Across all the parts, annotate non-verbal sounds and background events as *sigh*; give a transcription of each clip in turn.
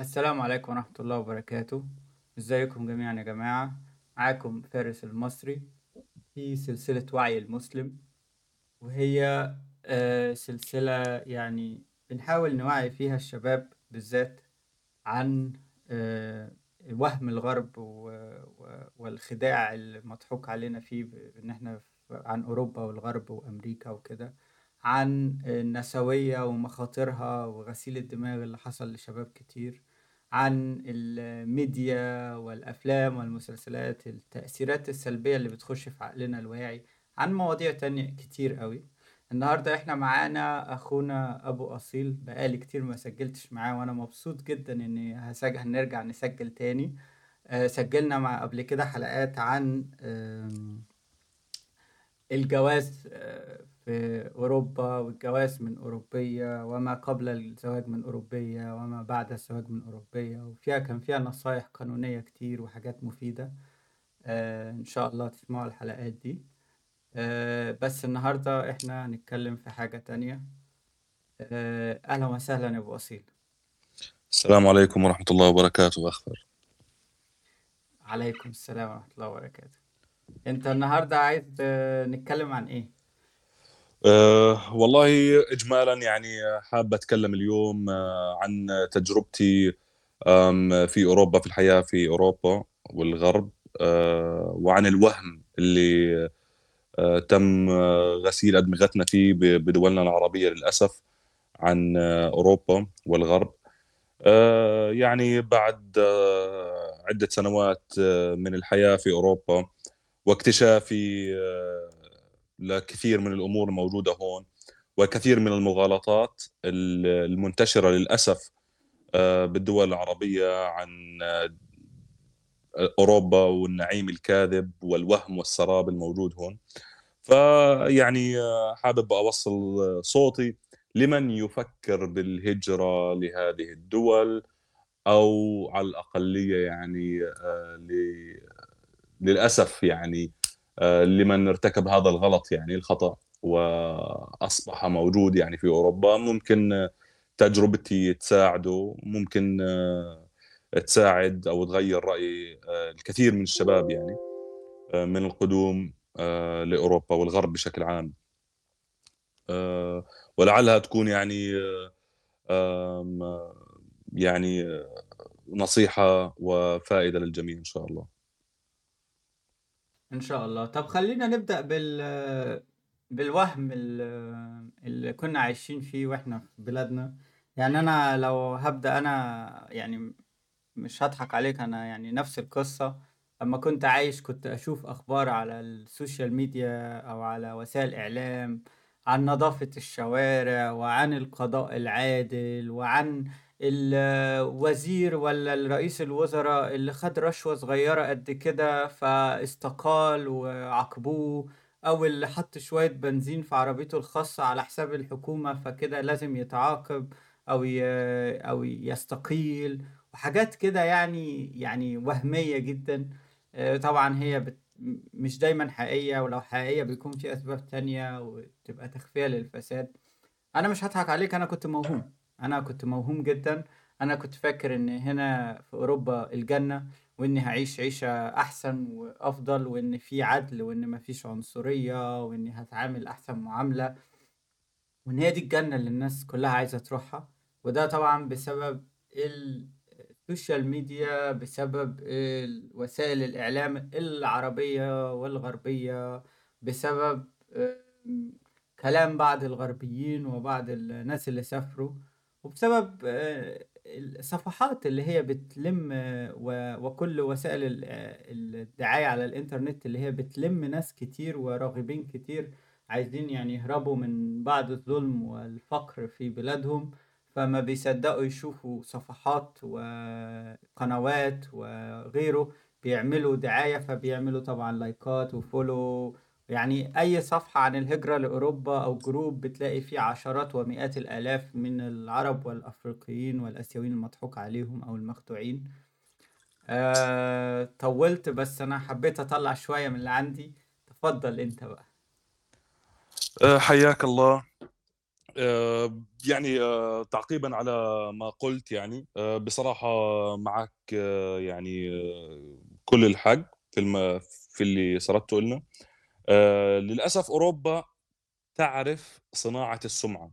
السلام عليكم ورحمة الله وبركاته. إزيكم جميعا يا جماعة؟ معاكم فارس المصري في سلسلة وعي المسلم وهي آه، سلسلة يعني بنحاول نوعي فيها الشباب بالذات عن آه، وهم الغرب والخداع المضحوك علينا فيه إن إحنا عن أوروبا والغرب وأمريكا وكده. عن النسوية ومخاطرها وغسيل الدماغ اللي حصل لشباب كتير عن الميديا والأفلام والمسلسلات التأثيرات السلبية اللي بتخش في عقلنا الواعي عن مواضيع تانية كتير قوي النهاردة إحنا معانا أخونا أبو أصيل بقالي كتير ما سجلتش معاه وأنا مبسوط جدا إني هسجل هنرجع نسجل تاني. آه، سجلنا مع قبل كده حلقات عن الجواز آه، في أوروبا والجواز من أوروبية وما قبل الزواج من أوروبية وما بعد الزواج من أوروبية وفيها كان فيها نصايح قانونية كتير وحاجات مفيدة آه، إن شاء الله تسمعوا الحلقات دي. آه، بس النهاردة إحنا هنتكلم في حاجة تانية. آه، أهلا وسهلا يا أبو أصيل. السلام عليكم ورحمة الله وبركاته أخبر عليكم السلام ورحمة الله وبركاته. أنت النهاردة عايز آه، نتكلم عن إيه؟ أه والله إجمالا يعني حاب أتكلم اليوم آه، عن تجربتي في أوروبا في الحياة في أوروبا والغرب أه وعن الوهم اللي أه تم غسيل أدمغتنا فيه بدولنا العربية للأسف عن أوروبا والغرب. أه يعني بعد عدة سنوات من الحياة في أوروبا واكتشافي لكثير من الأمور الموجودة هون وكثير من المغالطات ال- المنتشرة للأسف آه، بالدول العربية عن آه، أوروبا والنعيم الكاذب والوهم والسراب الموجود هون. فيعني آه، حابب أوصل صوتي لمن يفكر بالهجرة لهذه الدول أو على الأقلية يعني للأسف يعني لمن ارتكب هذا الغلط يعني الخطأ وأصبح موجود يعني في أوروبا. ممكن آه، تجربتي تساعده ممكن آه، تساعد أو تغير رأي آه، الكثير من الشباب يعني آه، من القدوم آه، لأوروبا والغرب بشكل عام. آه، ولعلها تكون يعني آه، آه، يعني آه، نصيحة وفائدة للجميع إن شاء الله. إن شاء الله. طب خلينا نبدأ بال بالوهم ال- اللي كنا عايشين فيه وإحنا في بلادنا. يعني أنا لو هبدأ أنا يعني مش هضحك عليك أنا يعني نفس القصة. لما كنت عايش كنت أشوف أخبار على ال social media أو على وسائل إعلام عن نظافة الشوارع وعن القضاء العادل وعن الوزير ولا الرئيس الوزراء اللي خد رشوة صغيرة قد كده فاستقال وعاقبوه أو اللي حط شوية بنزين في عربيته الخاصة على حساب الحكومة فكده لازم يتعاقب أو ي... أو يستقيل وحاجات كده يعني يعني وهمية جدا. آه، طبعا هي بت... مش دايما حقيقية ولو حقيقية بيكون في أسباب تانية وتبقى تخفية للفساد. أنا مش هضحك عليك أنا كنت موهوم. أنا كنت موهوم جدا. أنا كنت فاكر إن هنا في أوروبا الجنة وإني هعيش عيشة أحسن وأفضل وإن في عدل وإن مفيش عنصرية وإني هتعامل أحسن معاملة. وإن هي دي الجنة اللي الناس كلها عايزة تروحها. وده طبعا بسبب السوشيال ميديا بسبب وسائل الإعلام العربية والغربية بسبب آم، كلام بعض الغربيين وبعض الناس اللي سافروا. وبسبب آه، الصفحات اللي هي بتلم وكل وسائل آه، الدعاية على الإنترنت اللي هي بتلم ناس كتير وراغبين كتير عايزين يعني يهربوا من بعض الظلم والفقر في بلادهم فما بيصدقوا يشوفوا صفحات وقنوات وغيره بيعملوا دعاية فبيعملوا طبعا لايكات و follow يعني أي صفحة عن الهجرة لأوروبا أو group بتلاقي فيه عشرات ومئات الآلاف من العرب والأفريقيين والآسيويين المضحوك عليهم أو المخدوعين آه، طولت بس أنا حبيت أطلع شوية من اللي عندي. تفضل أنت بقى. آه، حياك الله. آآ يعني آآ تعقيبًا على ما قُلت يعني، آآ بصراحة معك آه، يعني آه، كل الحق في الم في اللي سردته لنا. آآ للأسف أوروبا تعرف صناعة السُمعة،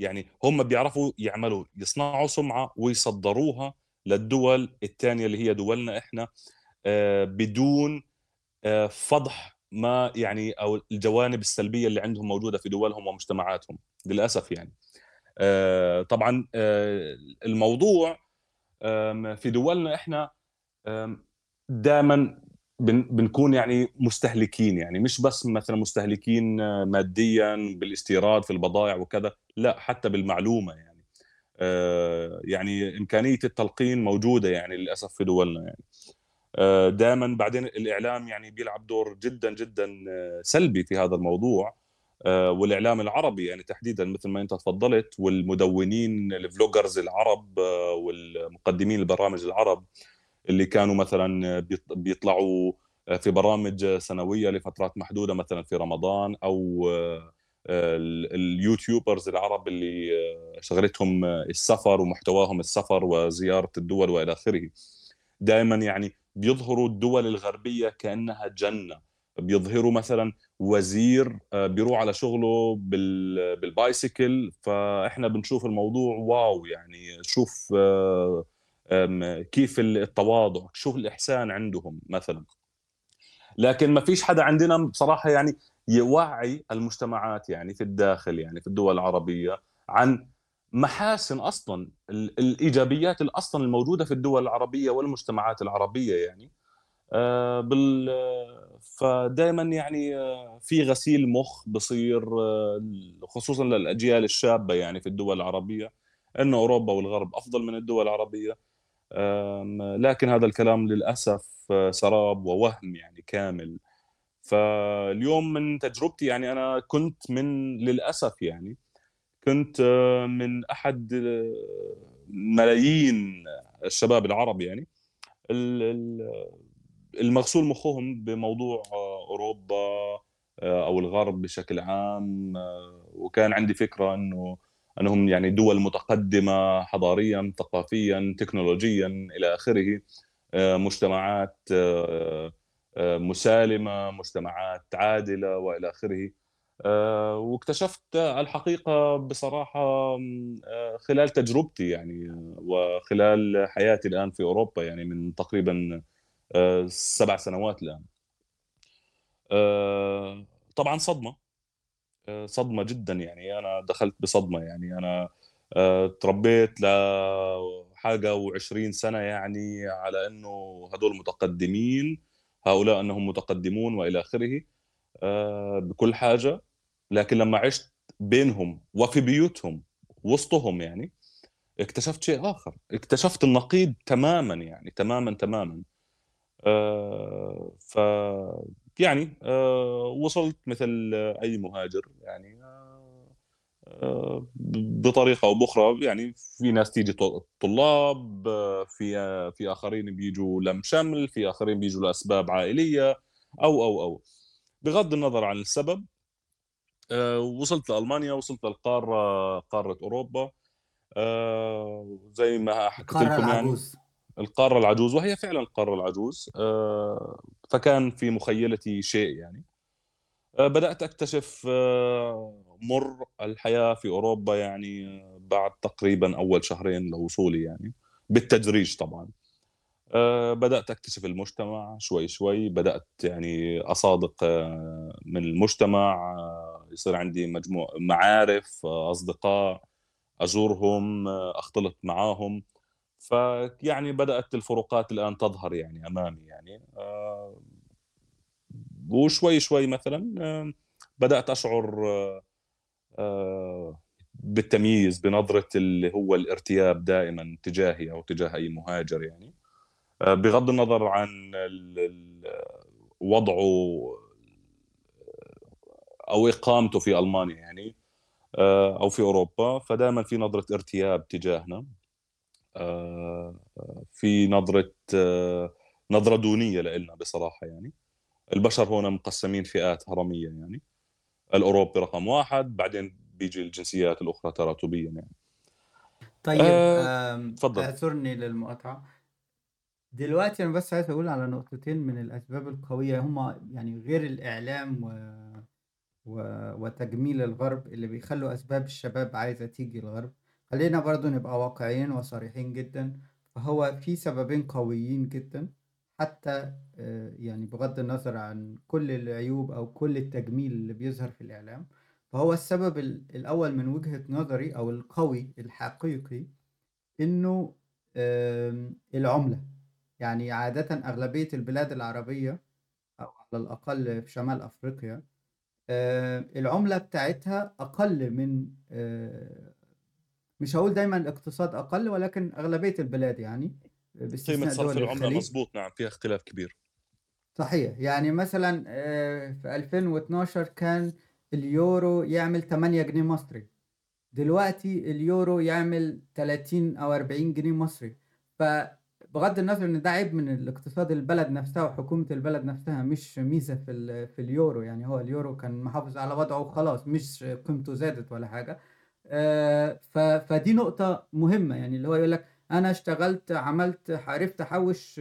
يعني هم بيعرفوا يعملوا يصنعوا سُمعة ويصدّروها للدول التانية اللي هي دولنا إحنا آآ بدون آآ فضح ما يعني أو الجوانب السلبية اللي عندهم موجودة في دولهم ومجتمعاتهم، للأسف يعني. طبعًا الموضوع في دولنا دايمًا بن بنكون يعني مستهلكين، يعني مش بس مثلًا مستهلكين آه، ماديًا بالاستيراد في البضائع وكذا، لأ حتى بالمعلومة يعني. آآ يعني إمكانية التلقين موجودة يعني للأسف في دولنا يعني. آآ دايمًا بعدين الإعلام يعني بيلعب دور جدًا، جدًا آه، سلبي في هذا الموضوع، آآ والإعلام العربي يعني تحديدًا مثل ما أنت تفضّلت والمدوّنين الvloggers العرب آه، والمقدمين البرامج العرب، اللي كانوا مثلًا بيط بيطلعوا آه، في برامج سنوية لفترات محدودة مثلًا في رمضان آآ ال اليوتيوبرز العرب اللي آه، شغلتهم السفر ومحتواهم السفر وزيارة الدول وإلى آخره. دائمًا يعني بيظهروا الدول الغربية كأنها جنة، بيظهروا مثلًا وزير آآ بيروح على شغله بال بالبايسيكل، فإحنا بنشوف الموضوع واو يعني شوف آمم كيف ال التواضع، شوف الإحسان عندهم مثلًا. لكن ما فيش حدا عندنا بصراحة يعني يوعّي المجتمعات يعني في الداخل يعني في الدول العربية عن محاسن أصلًا ال الإيجابيات ال أصلًا الموجودة في الدول العربية والمجتمعات العربية يعني آآ بال فدايمًا يعني آه، في غسيل مُخ بيصير خصوصًا للأجيال الشابة يعني في الدول العربية، إنه أوروبا والغرب أفضل من الدول العربية. لكن هذا الكلام للأسف آه، سراب ووهم يعني كامل. فاليوم من تجربتي يعني أنا كنت من للأسف يعني كنت آه، من أحد آه، ملايين الشباب العرب يعني ال ال المغسول مخهم بموضوع أوروبا آه، أو الغرب بشكل عام وكان عندي فكرة إنه أنهم يعني دول متقدمة حضاريًا، ثقافيًا، تكنولوجيًا إلى آخره، آآ مجتمعات آآ آآ مسالمة، مجتمعات عادلة وإلى آخره. آآ واكتشفت آمم آآ خلال تجربتي يعني آه، وخلال حياتي الآن في أوروبا يعني من تقريبًا 7 سنوات الآن. آآ طبعًا صدمة، آآ صدمة جدًا يعني. أنا دخلت بصدمة يعني. أنا آآ اتربيت لحاجة و20 سنة يعني على إنه هدول متقدمين، هؤلاء أنهم متقدمون وإلى آخره آآ بكل حاجة، لكن لمّا عِشت بينهم وفي بيوتهم وسطهم يعني، اكتشفت شيء آخر، اكتشفت النقيض تمامًا يعني تمامًا، تمامًا. آآ ف يعني آآ وصلت مثل أي مهاجر يعني آآ ب بطريقة أو بأخرى يعني في ناس تيجي طلاب، آه، في آه، في آخرين بييجوا لَم شمل، في آخرين بييجوا لأسباب عائلية أو، أو، أو. بغض النظر عن السبب وصلت لألمانيا، وصلت للقارة قارة أوروبا آآ زي ما حكيت لكم يعني القارة العجوز، وهي فعلًا القارة العجوز آآ فكان في مخيلتي شيء يعني. آآ بدأت أكتشف آه، مُر الحياة في أوروبا يعني آه، بعد تقريبًا أول شهرين لوصولي يعني، بالتدريج طبعًا. آآ بدأت أكتشف المجتمع شوي، شوي، بدأت يعني أصادق آه، من المجتمع، آه، يصير عندي مجموع معارف، آه، أصدقاء، أزورهم، آه، أختلط معاهم، فيعني بدأت الفروقات الآن تظهر يعني أمامي يعني. آآ وشوي، شوي مثلًا آمم بدأت أشعر آآ بالتمييز، بنظرة اللي هو الارتياب دائمًا تجاهي أو تجاه أي مهاجر يعني، بغض النظر عن وضعه أو إقامته في ألمانيا يعني أو في أوروبا، فدايمًا في نظرة ارتياب تجاهنا، في نظرة آه، نظرة دونية لإلنا بصراحة يعني. البشر هون مقسّمين فئات هرمية يعني. الأوروبي رقم 1 بعدين بيجي الجنسيات الأخرى تراتبيًا يعني. طيب آآ آمم، اتفضل. اعذرني للمقاطعة. دلوقتي أنا بس عايز أقول على نقطتين من الأسباب القوية هم يعني غير الإعلام و و وتجميل الغرب اللي بيخلّوا أسباب الشباب عايزة تيجي الغرب، خلّينا برضه نبقى واقعيين وصريحين جدًا، فهو في سببين قويين جدًا حتى آآ يعني بغض النظر عن كل العيوب أو كل التجميل اللي بيظهر في الإعلام، فهو السبب ال الأول من وجهة نظري أو القوي الحقيقي إنه العُملة، يعني عادةً أغلبية البلاد العربية أو على الأقل في شمال أفريقيا العُملة بتاعتها أقل من آآ مش هاقول دايمًا الاقتصاد أقل، ولكن أغلبية البلاد يعني باستثناء صرف دول العملة الخليج. مضبوط نعم، فيها اختلاف كبير. صحيح، يعني مثلًا آآ في 2012 كان اليورو يعمل 8 جنيه مصري، دلوقتي اليورو يعمل 30 أو 40 جنيه مصري، فبغض النظر إن ده عيب من الاقتصاد البلد نفسها وحكومة البلد نفسها مش ميزة في في اليورو، يعني هو اليورو كان محافظ على وضعه وخلاص مش قيمته زادت ولا ف فدي نقطة مهمة، يعني اللي هو يقول لك أنا اشتغلت عملت عرفت أحوّش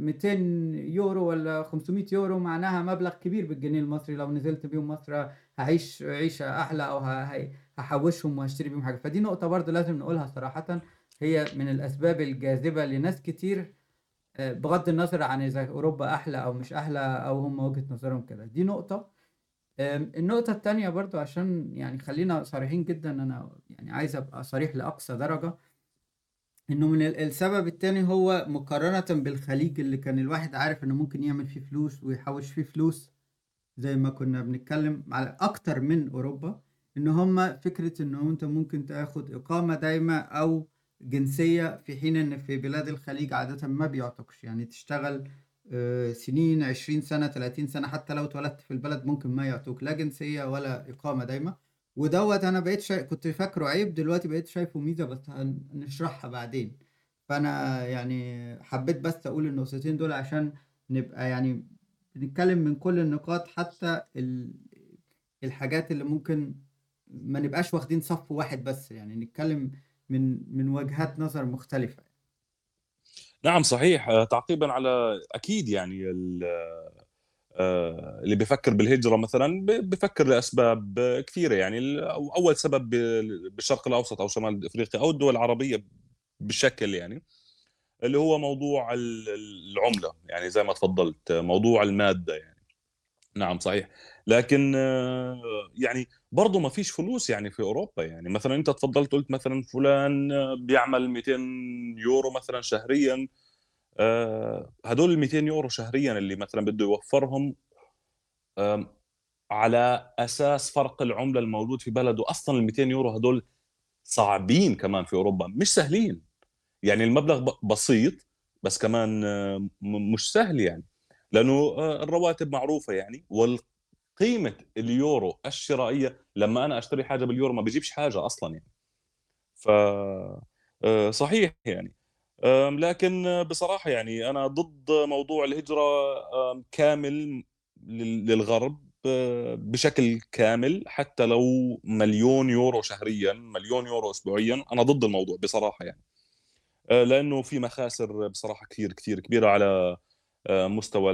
200€ والّا 500€ معناها مبلغ كبير بالجنيه المصري، لو نزلت بيهم مصر هاعيش عيشة أحلى أو ه ه هاحوّشهم وهاشتري بيهم حاجة، فدي نقطة برضه لازم نقولها صراحةً، هي من الأسباب الجاذبة لناس كتير آآ بغض النظر عن إذا أوروبا أحلى أو مش أحلى أو هم وجهة نظرهم كده، دي نقطة. النقطة التانية برضه عشان يعني خلّينا صريحين جدًا، أنا يعني عايز أبقى صريح لأقصى درجة، إنه من ال السبب التاني هو مقارنةً بالخليج اللي كان الواحد عارف إنه ممكن يعمل فيه فلوس ويحوّش فيه فلوس، زي ما كنا بنتكلم على أكتر من أوروبا، إن هم فكرة إنه أنت ممكن تاخد إقامة دايمة أو جنسية، في حين إن في بلاد الخليج عادةً ما بيعطوكش، يعني تشتغل آآ سنين 20 سنة، 30 سنة، حتى لو اتولدت في البلد ممكن ما يعطوك لا جنسية ولا إقامة دايمة، ودوّة أنا بقيت شا كنت فاكره عيب دلوقتي بقيت شايفه ميزة بس هنشرحها بعدين، فأنا يعني حبيت بس أقول النقطتين دول عشان نبقى يعني بنتكلم من كل النقاط حتى ال الحاجات اللي ممكن ما نبقاش واخدين صف واحد بس، يعني نتكلم من من وجهات نظر مختلفة. نعم صحيح، تعقيبًا على أكيد يعني ال آآ اللي بيفكّر بالهجرة مثلًا بيفكّر لأسباب كثيرة يعني أول سبب بال بالشرق الأوسط أو شمال أفريقيا أو الدول العربية بشكل يعني، اللي هو موضوع ال ال العُملة، يعني زي ما تفضّلت، موضوع المادة يعني. نعم صحيح، لكن يعني برضه ما فيش فلوس يعني في أوروبا، يعني. مثلًا أنت تفضّلت قُلت مثلًا فلان بيعمل 200€ مثلًا شهريًا، آآ هدول ال200€ شهريًا اللي مثلًا بده يوفّرهم على أساس فرق العملة الموجود في بلده، أصلًا ال200€ هدول صعبين كمان في أوروبا، مش سهلين، يعني المبلغ بسيط بس كمان م مش سهل يعني، لأنه آآ الرواتب معروفة يعني قيمة اليورو الشرائية لمّا أنا أشتري حاجة باليورو ما بيجيبش حاجة أصلًا يعني. ف آآ صحيح يعني، لكن بصراحة يعني أنا ضد موضوع الهجرة آمم كامل لل للغرب بشكل كامل، حتى لو مليون يورو شهريًا، مليون يورو أسبوعيًا، أنا ضد الموضوع بصراحة يعني. آآ لأنه في مخاسر بصراحة كتير، كتير كبيرة على مستوى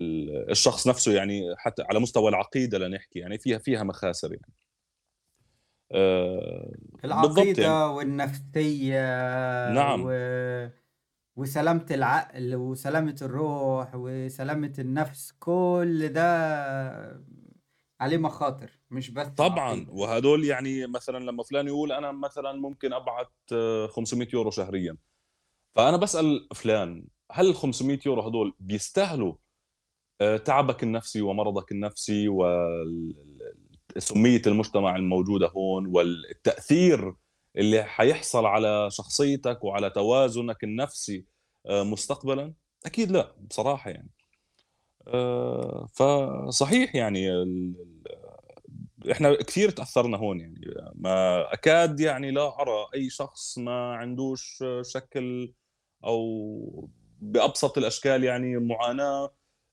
الشخص نفسه يعني حتى على مستوى العقيدة لنحكي يعني فيها فيها مخاسر يعني. بالضبط يعني. العقيدة والنفسية و نعم. وسلامة العقل وسلامة الروح وسلامة النفس، كل ده عليه مخاطر مش بس طبعًا، عقيدة. وهدول يعني مثلًا لمّا فلان يقول أنا مثلًا ممكن أبعت 500€ شهريًا، فأنا باسأل فلان هل ال500€ هدول بيستاهلوا تعبك النفسي ومرضك النفسي سُميّة المجتمع الموجودة هون والتأثير اللي حيحصل على شخصيتك وعلى توازنك النفسي آآ مستقبلًا؟ أكيد لأ، بصراحة يعني. آآ فصحيح يعني إحنا كثير اتأثّرنا هون يعني، ما أكاد يعني لا أرى أي شخص ما عندوش شكل أو بأبسط الأشكال يعني معاناة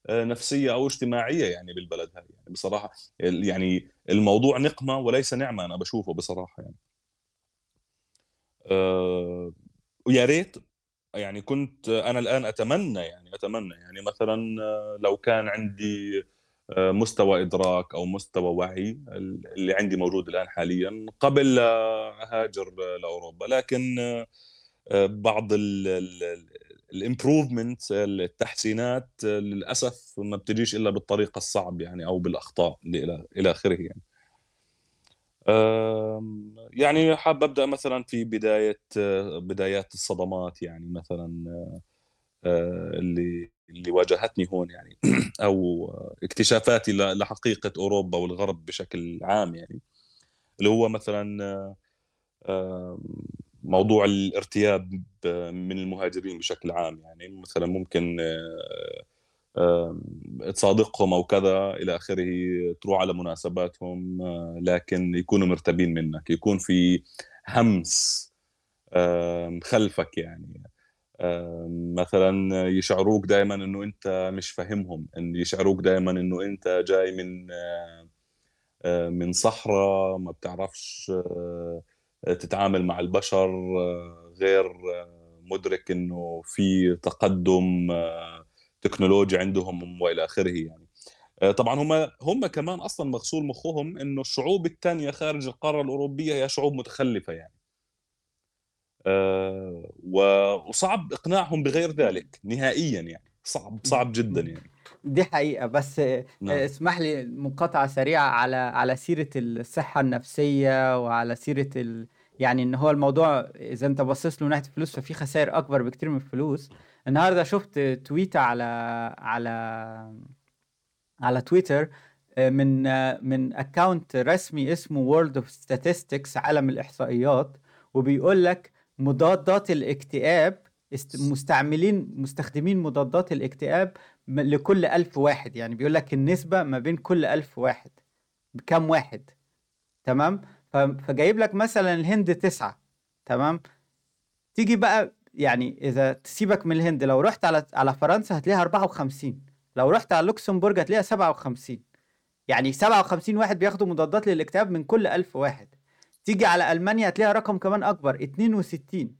آآ نفسية أو اجتماعية يعني بالبلد هاي يعني بصراحة ال يعني الموضوع نقمة وليس نعمة أنا باشوفه بصراحة يعني. آآ ويا ريت يعني كنت أنا الآن أتمنى يعني أتمنى يعني مثلًا لو كان عندي مستوى إدراك أو مستوى وعي ال اللي عندي موجود الآن حاليًا قبل لا أهاجر لأوروبا، لكن بعض ال ال الimprovements التحسينات للأسف ما بتجيش إلا بالطريق الصعب يعني أو بالأخطاء اللي إلى إلى آخره يعني. يعني حابب أبدأ مثلًا في بداية بدايات الصدمات يعني مثلًا آآ اللي اللي واجهتني هون يعني *clears throat* أو اكتشافاتي ل لحقيقة أوروبا والغرب بشكل عام يعني، اللي هو مثلًا موضوع الارتياب من المهاجرين بشكل عام يعني، مثلًا ممكن آمم، تصادقهم أو كذا إلى آخره، تروح على مناسباتهم، لكن يكونوا مرتابين منّك، يكون في هَمْس خلفك يعني، مثلًا يشعروك دايمًا إنه أنت مش فاهمهم، إن يشعروك دايمًا إنه أنت جاي من من صحرا ما بتعرفش تتعامل مع البشر، غير مُدرك إنه في تقدُّم تكنولوجي عندهم وإلى آخره يعني. طبعًا هم هم كمان أصلًا مغسول مخّهم إنه الشعوب التانية خارج القارة الأوروبية هي شعوب متخلفة يعني. وصعب إقناعهم بغير ذلك نهائيًا يعني، صعب، صعب جدًا يعني. دي حقيقة، بس نعم. اسمح لي مقاطعة سريعة على على سيرة الصحة النفسية وعلى سيرة ال يعني إن هو الموضوع إذا أنت باصص له من ناحية الفلوس ففي خساير أكبر بكتير من الفلوس. النهارده شُفت تويتة على على على تويتر آآ من من account رسمي اسمه world of statistics عالم الإحصائيات، وبيقول لك مضادات الاكتئاب مستعملين مستخدمين مضادات الاكتئاب لكل 1000 واحد، يعني بيقول لك النسبة ما بين كل 1000 واحد، بكام واحد، تمام؟ فجايب لك مثلًا الهند 9 تمام؟ تيجي بقى يعني إذا تسيبك من الهند لو رُحت على على فرنسا هتلاقيها 54 لو رُحت على لوكسمبورج هتلاقيها 57 يعني 57 واحد بياخدوا مضادات للاكتئاب من كل 1000 واحد. تيجي على ألمانيا هتلاقيها رقم كمان أكبر 62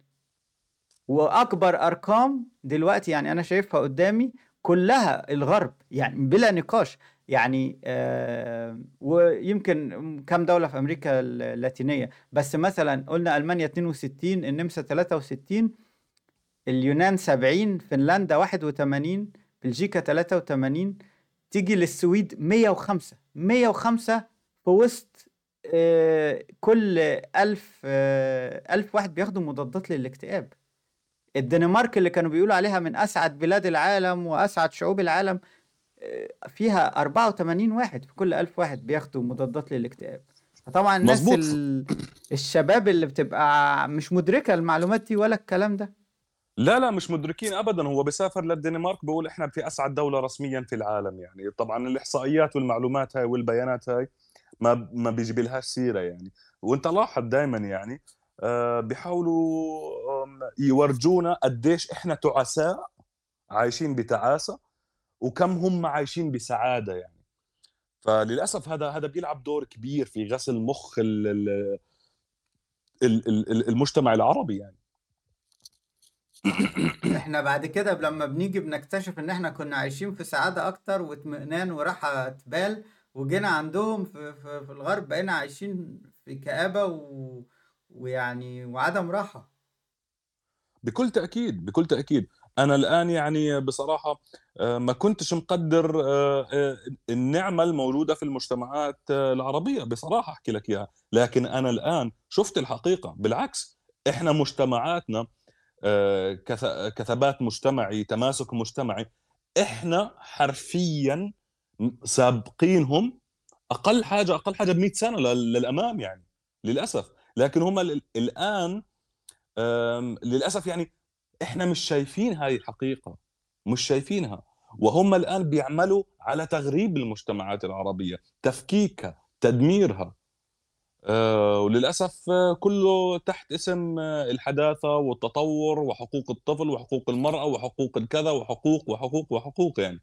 وأكبر أرقام دلوقتي يعني أنا شايفها قدّامي كلّها الغرب، يعني بلا نقاش، يعني آآ ويمكن كام دولة في أمريكا اللاتينية، بس مثلًا قُلنا ألمانيا 62 النمسا 63 اليونان 70 فنلندا 81 بلجيكا 83 تيجي للسويد 105 105 في وسط آآ كل 1000 1000 واحد بياخدوا مضادات للاكتئاب. الدنمارك اللي كانوا بيقولوا عليها من أسعد بلاد العالم وأسعد شعوب العالم فيها 84 واحد في كل 1000 واحد بياخدوا مضادات للاكتئاب. فطبعًا الناس. ال الشباب اللي بتبقى مش مدركة المعلومات دي ولا الكلام ده. لا، لا مش مدركين أبدًا، هو بيسافر للدنمارك بيقول إحنا في أسعد دولة رسميًا في العالم يعني، طبعًا الإحصائيات والمعلومات هاي والبيانات هاي ما ما بيجيب لهاش سيرة يعني، وأنت لاحظ دايمًا يعني آآ بيحاولوا يورجونا قديش إحنا تعساء عايشين بتعاسة، وكم هم عايشين بسعادة يعني. فللأسف هذا هذا بيلعب دور كبير في غسل مُخ ال ال ال ال ال المجتمع العربي يعني. *coughs* إحنا بعد كده لمّا بنيجي بنكتشف إن إحنا كنا عايشين في سعادة أكتر واطمئنان وراحة بال، وجينا عندهم في في في الغرب بقينا عايشين في كآبة و ويعني وعدم راحة. بكل تأكيد، بكل تأكيد. أنا الآن يعني بصراحة آآ ما كنتش مقدّر آآ آآ النعمة الموجودة في المجتمعات العربية بصراحة أحكي لك إياها، لكن أنا الآن شُفت الحقيقة، بالعكس إحنا مجتمعاتنا كثبات مجتمعي، تماسك مجتمعي، إحنا حرفيًا سابقينهم أقل حاجة أقل حاجة ب100 سنة لل للأمام يعني، للأسف. لكن هم ال الآن آمم للأسف يعني إحنا مش شايفين هاي الحقيقة، مش شايفينها، وهم الآن بيعملوا على تغريب المجتمعات العربية، تفكيكها، تدميرها. آآ وللأسف كلّه تحت اسم الحداثة والتطوّر وحقوق الطفل وحقوق المرأة وحقوق الكذا وحقوق، وحقوق، وحقوق يعني.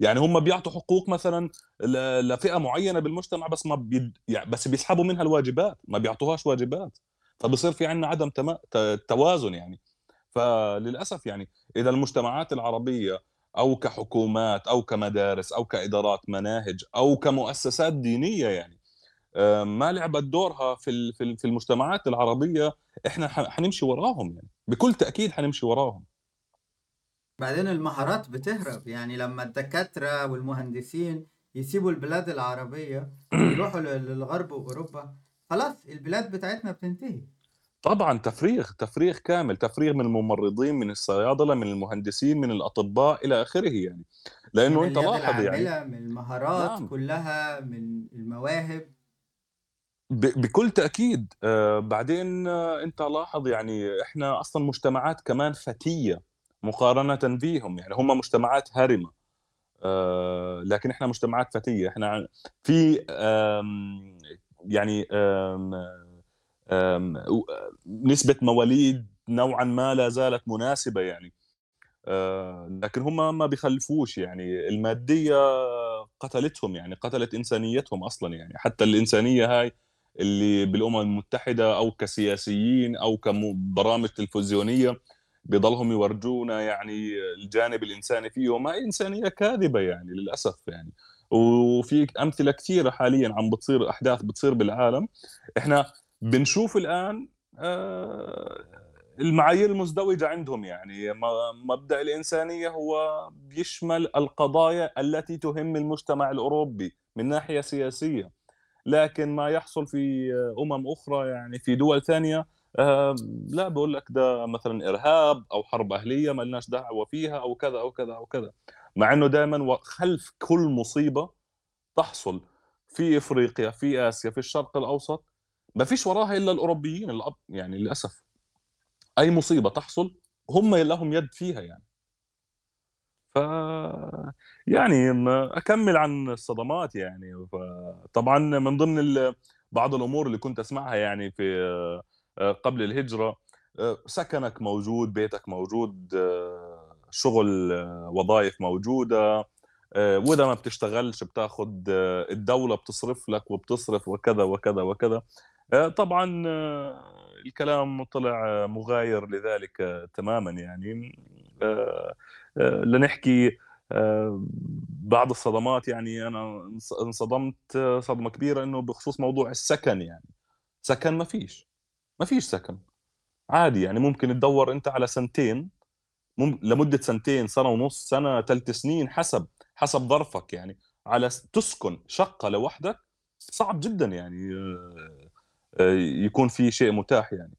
يعني هم بيعطوا حقوق مثلا لفئة معينة بالمجتمع بس ما بي يعني بس بيسحبوا منها الواجبات ما بيعطوهاش واجبات فبصير في عندنا عدم تما... ت- توازن يعني فللأسف يعني إذا المجتمعات العربية أو كحكومات أو كمدارس أو كإدارات مناهج أو كمؤسسات دينية يعني آه، ما لعبت دورها في في ال- في المجتمعات العربية إحنا حنمشي وراهم يعني بكل تأكيد حنمشي وراهم. بعدين المهارات بتهرب يعني لما الدكاترة والمهندسين يسيبوا البلاد العربية *clears throat* ويروحوا لل- للغرب وأوروبا خلاص البلاد بتاعتنا بتنتهي. طبعا تفريغ تفريغ كامل تفريغ من الممرضين من الصيادلة من المهندسين من الأطباء إلى آخره يعني. من أنت اليد لاحظ يعني العاملة من المهارات نعم. كلها من المواهب. ب- بكل تأكيد. آه، بعدين آه، أنت لاحظ يعني إحنا أصلا مجتمعات كمان فتية مقارنة بيهم يعني. هم مجتمعات هرمة. آه، لكن إحنا مجتمعات فتية. إحنا عن- في آم، يعني آم، آم، نسبة مواليد نوعا ما لا زالت مناسبة يعني. آه، لكن هم ما بيخلفوش يعني. المادية قتلتهم يعني قتلت إنسانيتهم أصلا يعني. حتى الإنسانية هاي اللي بالأمم المتحدة أو كسياسيين أو كبرامج تلفزيونية بيضلهم يورجونا يعني الجانب الإنساني فيه. ما إنسانية كاذبة يعني للأسف يعني. وفي أمثلة كثيرة حاليا عم بتصير أحداث بتصير بالعالم. إحنا بنشوف الآن آه، المعايير المزدوجة عندهم يعني. مبدأ الإنسانية هو بيشمل القضايا التي تهم المجتمع الأوروبي من ناحية سياسية. لكن ما يحصل في أمم أخرى يعني في دول ثانية آه، لا بقول لك ده مثلا إرهاب أو حرب أهلية ما لناش دعوة فيها أو كذا أو كذا أو كذا. مع إنه دائما خلف كل مصيبة تحصل في إفريقيا في آسيا في الشرق الأوسط. ما فيش وراها إلا الأوروبيين الأب يعني للأسف. أي مصيبة تحصل هم لهم يد فيها يعني. ف يعني أكمل عن الصدمات يعني. طبعا من ضمن ال... بعض الأمور اللي كنت أسمعها يعني في آه، قبل الهجرة آه، سكنك موجود بيتك موجود آه، شغل وظائف موجودة وإذا ما بتشتغلش بتاخذ الدولة بتصرف لك وبتصرف وكذا وكذا وكذا. طبعا آه، الكلام طلع آه، مغاير لذلك آه، تماما يعني. آه، آه، لنحكي آه، بعض الصدمات يعني أنا انص- انصدمت آه، صدمة كبيرة إنه بخصوص موضوع السكن يعني. سكن ما فيش ما فيش سكن. عادي يعني ممكن تدور أنت على سنتين. مم... لمدة سنتين سنة ونص سنة ثلاث سنين حسب حسب ظرفك يعني. على تسكن شقة لوحدك صعب جدا يعني آه، آه، يكون في شيء متاح يعني.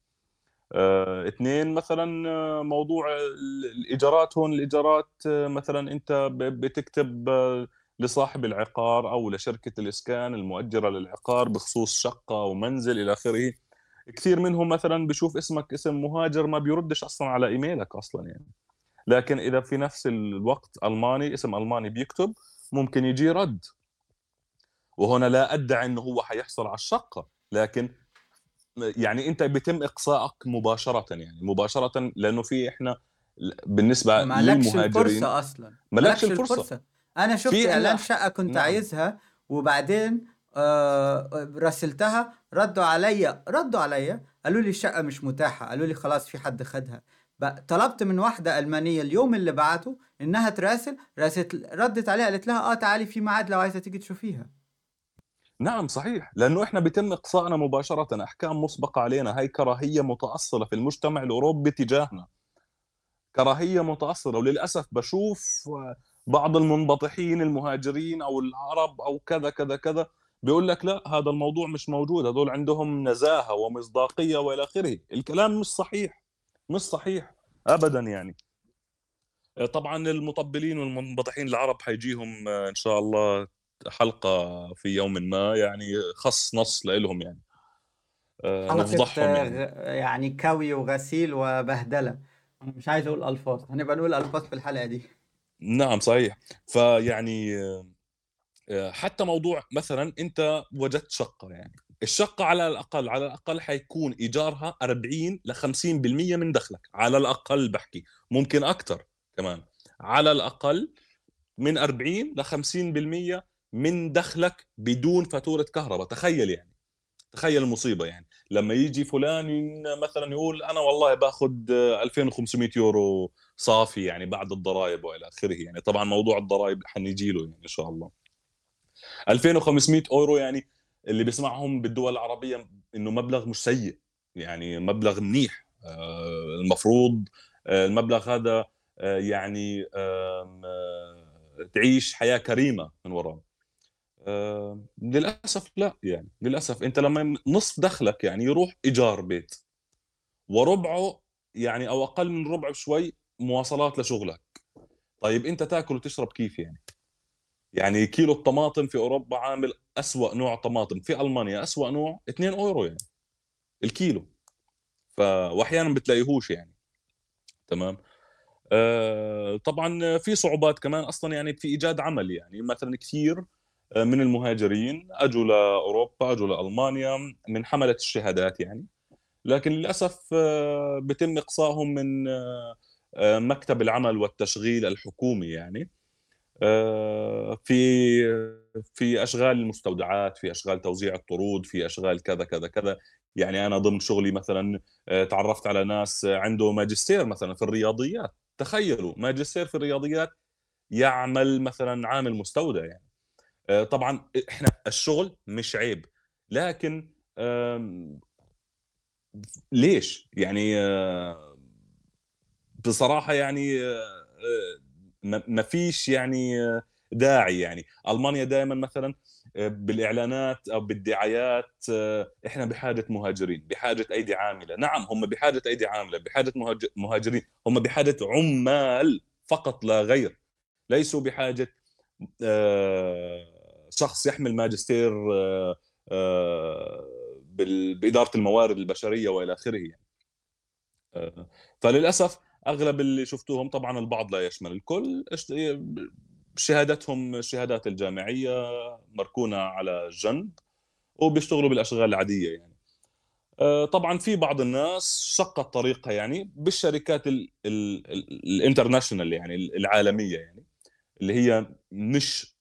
آه، اثنين مثلا آه، موضوع ال- الإيجارات هون الإيجارات آه، مثلا أنت بتكتب آه، لصاحب العقار أو لشركة الإسكان المؤجرة للعقار بخصوص شقة ومنزل إلى آخره. كثير منهم مثلا بشوف اسمك اسم مهاجر ما بيردش أصلا على إيميلك أصلا يعني. لكن إذا في نفس الوقت ألماني اسم ألماني بيكتب ممكن يجي رد. وهنا لا أدعي إنه هو حيحصل على الشقة لكن يعني انت بيتم اقصائك مباشرة يعني مباشرة لأنه في إحنا بالنسبة مالكش للمهاجرين. الفرصة أصلا. مالكش الفرصة. أنا شفت في إعلان عنا- شقة كنت نعم. عايزها وبعدين آه راسلتها ردوا عليا ردوا عليا قالوا لي الشقة مش متاحة قالوا لي خلاص في حد خدها. طلبت من واحدة ألمانية اليوم اللي بعته إنها تراسل راسلت ردت عليها قالت لها آه تعالي في ميعاد لو عايزة تيجي تشوفيها. نعم صحيح. لأنه إحنا بيتم إقصائنا مباشرة أحكام مسبقة علينا. هاي كراهية متأصلة في المجتمع الأوروبي تجاهنا. كراهية متأصلة. وللأسف بشوف بعض المنبطحين المهاجرين أو العرب أو كذا كذا كذا بيقول لك لا هذا الموضوع مش موجود. هذول عندهم نزاهة ومصداقية وإلى آخره. الكلام مش صحيح. مش صحيح. ابدا يعني. طبعا المطبلين والمنبطحين العرب حيجيهم إن شاء الله حلقة في يوم ما يعني خص نص لهم يعني. آه، نفضحهم آه، يعني. غ- يعني كوي وغسيل وبهدلة. أنا مش عايز أقول ألفاظ هنبقى نقول ألفاظ في الحلقة دي. نعم صحيح. فيعني آه، حتى موضوع مثلا أنت وجدت شقة يعني. الشقة على الأقل على الأقل حيكون إيجارها 40 ل 50% من دخلك. على الأقل بحكي. ممكن أكثر كمان. على الأقل من 40 ل 50% من دخلك بدون فاتورة كهرباء. تخيل يعني. تخيل المصيبة يعني. لما يجي فلان مثلا يقول أنا والله باخذ 2500 يورو صافي يعني بعد الضرائب وإلى آخره يعني. طبعا موضوع الضرائب حنيجي له يعني إن شاء الله. 2500 أورو يعني اللي بيسمعهم بالدول العربية إنه مبلغ مش سيء يعني مبلغ منيح. آه، المفروض آه، المبلغ هذا آه، يعني تعيش حياة كريمة من وراه للأسف لا يعني للأسف أنت لما نصف دخلك يعني يروح إيجار بيت وربعه يعني أو أقل من ربع شوي مواصلات لشغلك. طيب أنت تأكل وتشرب كيف يعني؟ يعني كيلو الطماطم في أوروبا عامل أسوأ نوع طماطم في ألمانيا أسوأ نوع 2 أورو يعني الكيلو. ف واحيانا بتلاقيهوش يعني. تمام؟ آه طبعا في صعوبات كمان أصلا يعني في إيجاد عمل يعني مثلا كثير آه، من المهاجرين أجوا لاوروبا أجوا لالمانيا من حملة الشهادات يعني. لكن للأسف آه، بتم إقصائهم من آه، مكتب العمل والتشغيل الحكومي يعني. في في أشغال المستودعات في أشغال توزيع الطرود في أشغال كذا كذا كذا. يعني أنا ضمن شغلي مثلا تعرفت على ناس عنده ماجستير مثلا في الرياضيات. تخيلوا ماجستير في الرياضيات يعمل مثلا عامل مستودع يعني. طبعا إحنا الشغل مش عيب. لكن ليش؟ يعني بصراحة يعني ما فيش يعني داعي يعني. ألمانيا دائما مثلا بالإعلانات أو بالدعايات إحنا بحاجة مهاجرين بحاجة أيدي عاملة. نعم هم بحاجة أيدي عاملة بحاجة مهاجرين. هم بحاجة عمال فقط لا غير. ليسوا بحاجة شخص يحمل ماجستير بإدارة الموارد البشرية وإلى آخره يعني. فللأسف أغلب اللي شفتوهم طبعا البعض لا يشمل الكل. شهادتهم الشهادات الجامعية مركونة على جنب وبيشتغلوا بالأشغال العادية يعني. آه، طبعا في بعض الناس شقت طريقها يعني بالشركات الانترناشونال يعني العالمية يعني اللي هي مش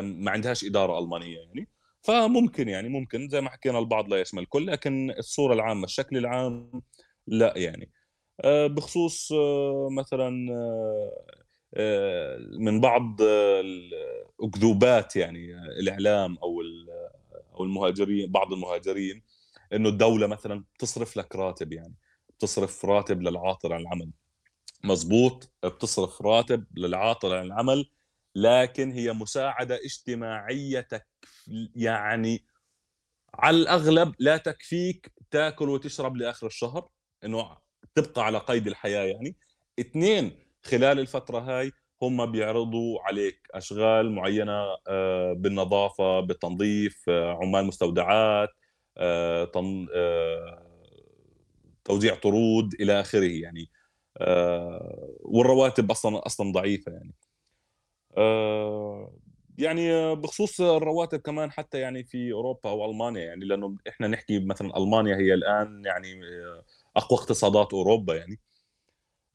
ما عندهاش إدارة ألمانية يعني. فممكن يعني ممكن زي ما حكينا البعض لا يشمل الكل لكن الصورة العامة الشكل العام لا يعني. آه، بخصوص آه، مثلا آه، من بعض الأكذوبات يعني الإعلام أو أو المهاجرين بعض المهاجرين إنه الدولة مثلا بتصرف لك راتب يعني بتصرف راتب للعاطل عن العمل. مزبوط بتصرف راتب للعاطل عن العمل لكن هي مساعدة اجتماعية تك يعني على الأغلب لا تكفيك تاكل وتشرب لآخر الشهر إنه تبقى على قيد الحياة يعني. اثنين خلال الفترة هاي هم بيعرضوا عليك أشغال معينة آه، بالنظافة بالتنظيف آه، عمال مستودعات آه، توزيع طرود إلى آخره يعني والرواتب أصلا أصلا ضعيفة يعني. يعني بخصوص الرواتب كمان حتى يعني في أوروبا أو ألمانيا يعني لأنه إحنا نحكي مثلا ألمانيا هي الآن يعني أقوى اقتصادات أوروبا يعني.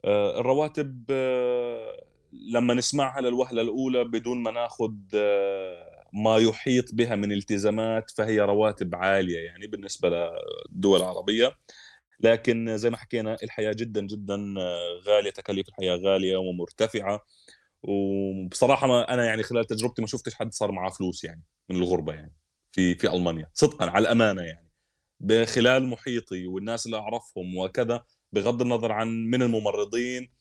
آه، الرواتب آه، لما نسمعها للوهلة الأولى بدون ما ناخذ آه، ما يحيط بها من التزامات فهي رواتب عالية يعني بالنسبة للدول العربيه لكن زي ما حكينا الحياة جدا جدا غالية تكاليف الحياة غالية ومرتفعة. وبصراحة ما أنا يعني خلال تجربتي ما شفتش حد صار معاه فلوس يعني من الغربة يعني في في ألمانيا. صدقا على الأمانة يعني. بخلال محيطي والناس اللي أعرفهم وكذا بغض النظر عن من الممرضين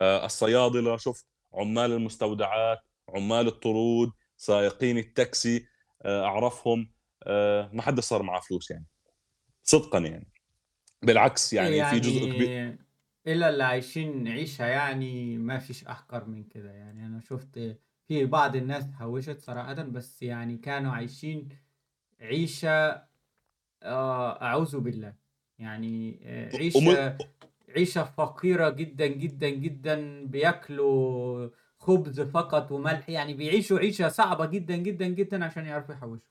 آه، الصيادلة شفت عمال المستودعات عمال الطرود سائقين التاكسي آه، أعرفهم آه، ما حد صار معه فلوس يعني. صدقا يعني. بالعكس يعني, يعني في جزء كبير إلا اللي عايشين عيشة يعني ما فيش أحقر من كده. يعني أنا شفت في بعض الناس هوشت صراحة بس يعني كانوا عايشين عيشة آه أعوذ بالله. يعني آه، عيشة عيشة فقيرة جدا جدا جدا. بياكلوا خبز فقط وملح. يعني بيعيشوا عيشة صعبة جدا جدا جدا عشان يعرفوا يحوشوا.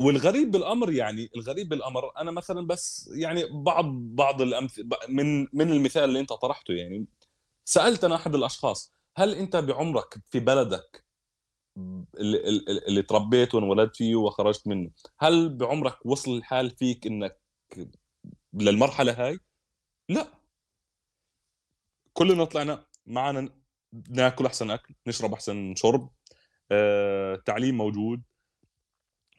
والغريب بالأمر يعني الغريب بالأمر أنا مثلا بس يعني بعض بعض الامثله من من المثال اللي أنت طرحته يعني سألت أنا أحد الأشخاص هل أنت بعمرك في بلدك اللي ال اللي اتربيت وانولدت فيه وخرجت منه، هل بعمرك وصل الحال فيك إنك للمرحلة هاي؟ لأ. كلنا طلعنا معانا ن ناكل أحسن أكل، نشرب أحسن شرب، آآ التعليم موجود،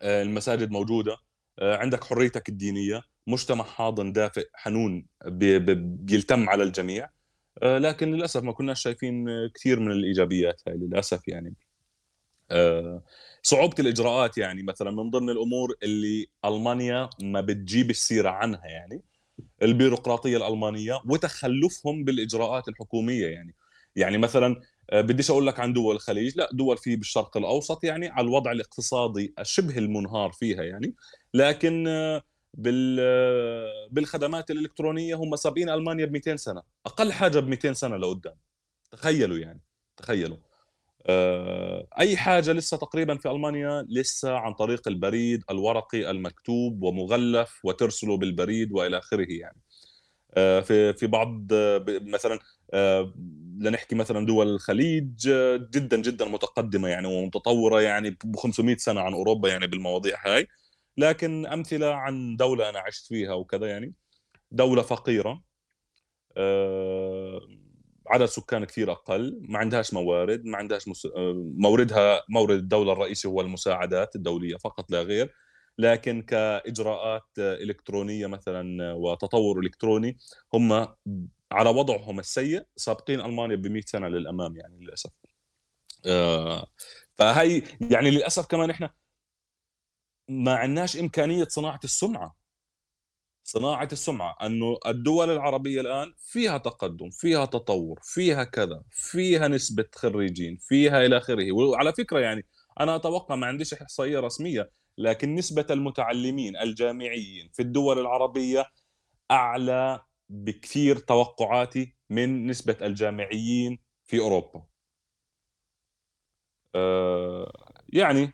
المساجد موجودة، آآ عندك حريتك الدينية، مجتمع حاضن دافئ حنون بيلتم على الجميع، آآ لكن للأسف ما كناش شايفين كتير من الإيجابيات هاي للأسف يعني. آآ صعوبة الإجراءات يعني مثلًا من ضمن الأمور اللي ألمانيا ما بتجيبش سيرة عنها يعني، البيروقراطية الألمانية وتخلُّفهم بالإجراءات الحكومية يعني، يعني مثلًا بديش أقول لك عن دول الخليج، لأ دول في بالشرق الأوسط يعني على الوضع الاقتصادي شبه المنهار فيها يعني، لكن بال بالخدمات الإلكترونية هم سابقين ألمانيا ب200 سنة، أقل حاجة ب200 سنة لقدّام، تخيّلوا يعني، تخيّلوا. آآ أي حاجة لسه تقريبًا في ألمانيا لسه عن طريق البريد الورقي المكتوب ومغلف وترسله بالبريد وإلى آخره يعني. في في بعض ب مثلًا لنحكي مثلًا دول الخليج جدًا، جدًا متقدمة يعني ومتطورة يعني ب500 سنة عن أوروبا يعني بالمواضيع هاي، لكن أمثلة عن دولة أنا عِشت فيها وكذا يعني، دولة فقيرة آآ عدد سكان كتير أقل، ما عندهاش موارد، ما عندهاش مس موردها مورد الدولة الرئيسي هو المساعدات الدولية فقط لا غير، لكن كإجراءات إلكترونية مثلًا وتطوّر إلكتروني هم على وضعهم السيء سابقين ألمانيا ب100 سنة للأمام يعني للأسف. آآ فهي يعني للأسف كمان إحنا ما عندناش إمكانية صناعة السُمعة. صناعة السُمعة، إنه الدول العربية الآن فيها تقدُّم، فيها تطوُّر، فيها كذا، فيها نسبة خرّيجين، فيها إلى آخره، وعلى فكرة يعني أنا أتوقع ما عنديش إحصائية رسمية، لكن نسبة المتعلمين الجامعيين في الدول العربية أعلى بكثير توقعاتي من نسبة الجامعيين في أوروبا. آآ يعني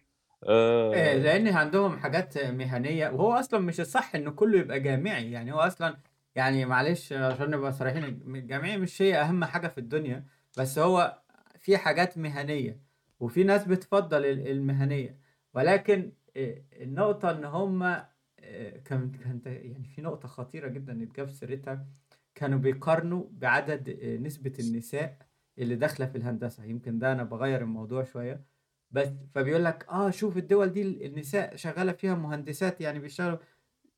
آآ آآ لإن عندهم حاجات مهنية وهو أصلًا مش الصح إن كُلّه يبقى جامعي، يعني هو أصلًا يعني معلش عشان نبقى صريحين الج الجامعية مش هي أهم حاجة في الدنيا، بس هو في حاجات مهنية، وفي ناس بتفضّل ال المهنية، ولكن آآ النقطة إن هُم كان كانت يعني في نقطة خطيرة جدًا اتجاب سيرتها، كانوا بيقارنوا بعدد آآ نسبة النساء اللي داخلة في الهندسة، يمكن ده أنا باغيّر الموضوع شوية، بس فبيقول لك آه شوف الدول دي ال النساء شغّالة فيها مهندسات يعني بيشتغلوا.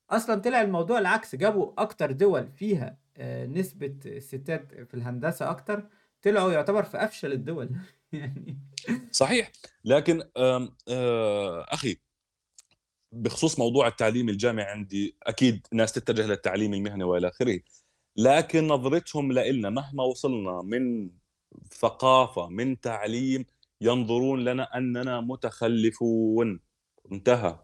أصلًا طلع الموضوع العكس، جابوا أكتر دول فيها آآ نسبة الستات في الهندسة أكتر، طلعوا يعتبر في أفشل الدول *laughs* يعني. صحيح، لكن آآ أخي بخصوص موضوع التعليم الجامعي عندي أكيد ناس تتجه للتعليم المهني وإلى آخره، لكن نظرتهم لإلنا مهما وصلنا من ثقافة، من تعليم، ينظرون لنا أننا متخلفون، انتهى.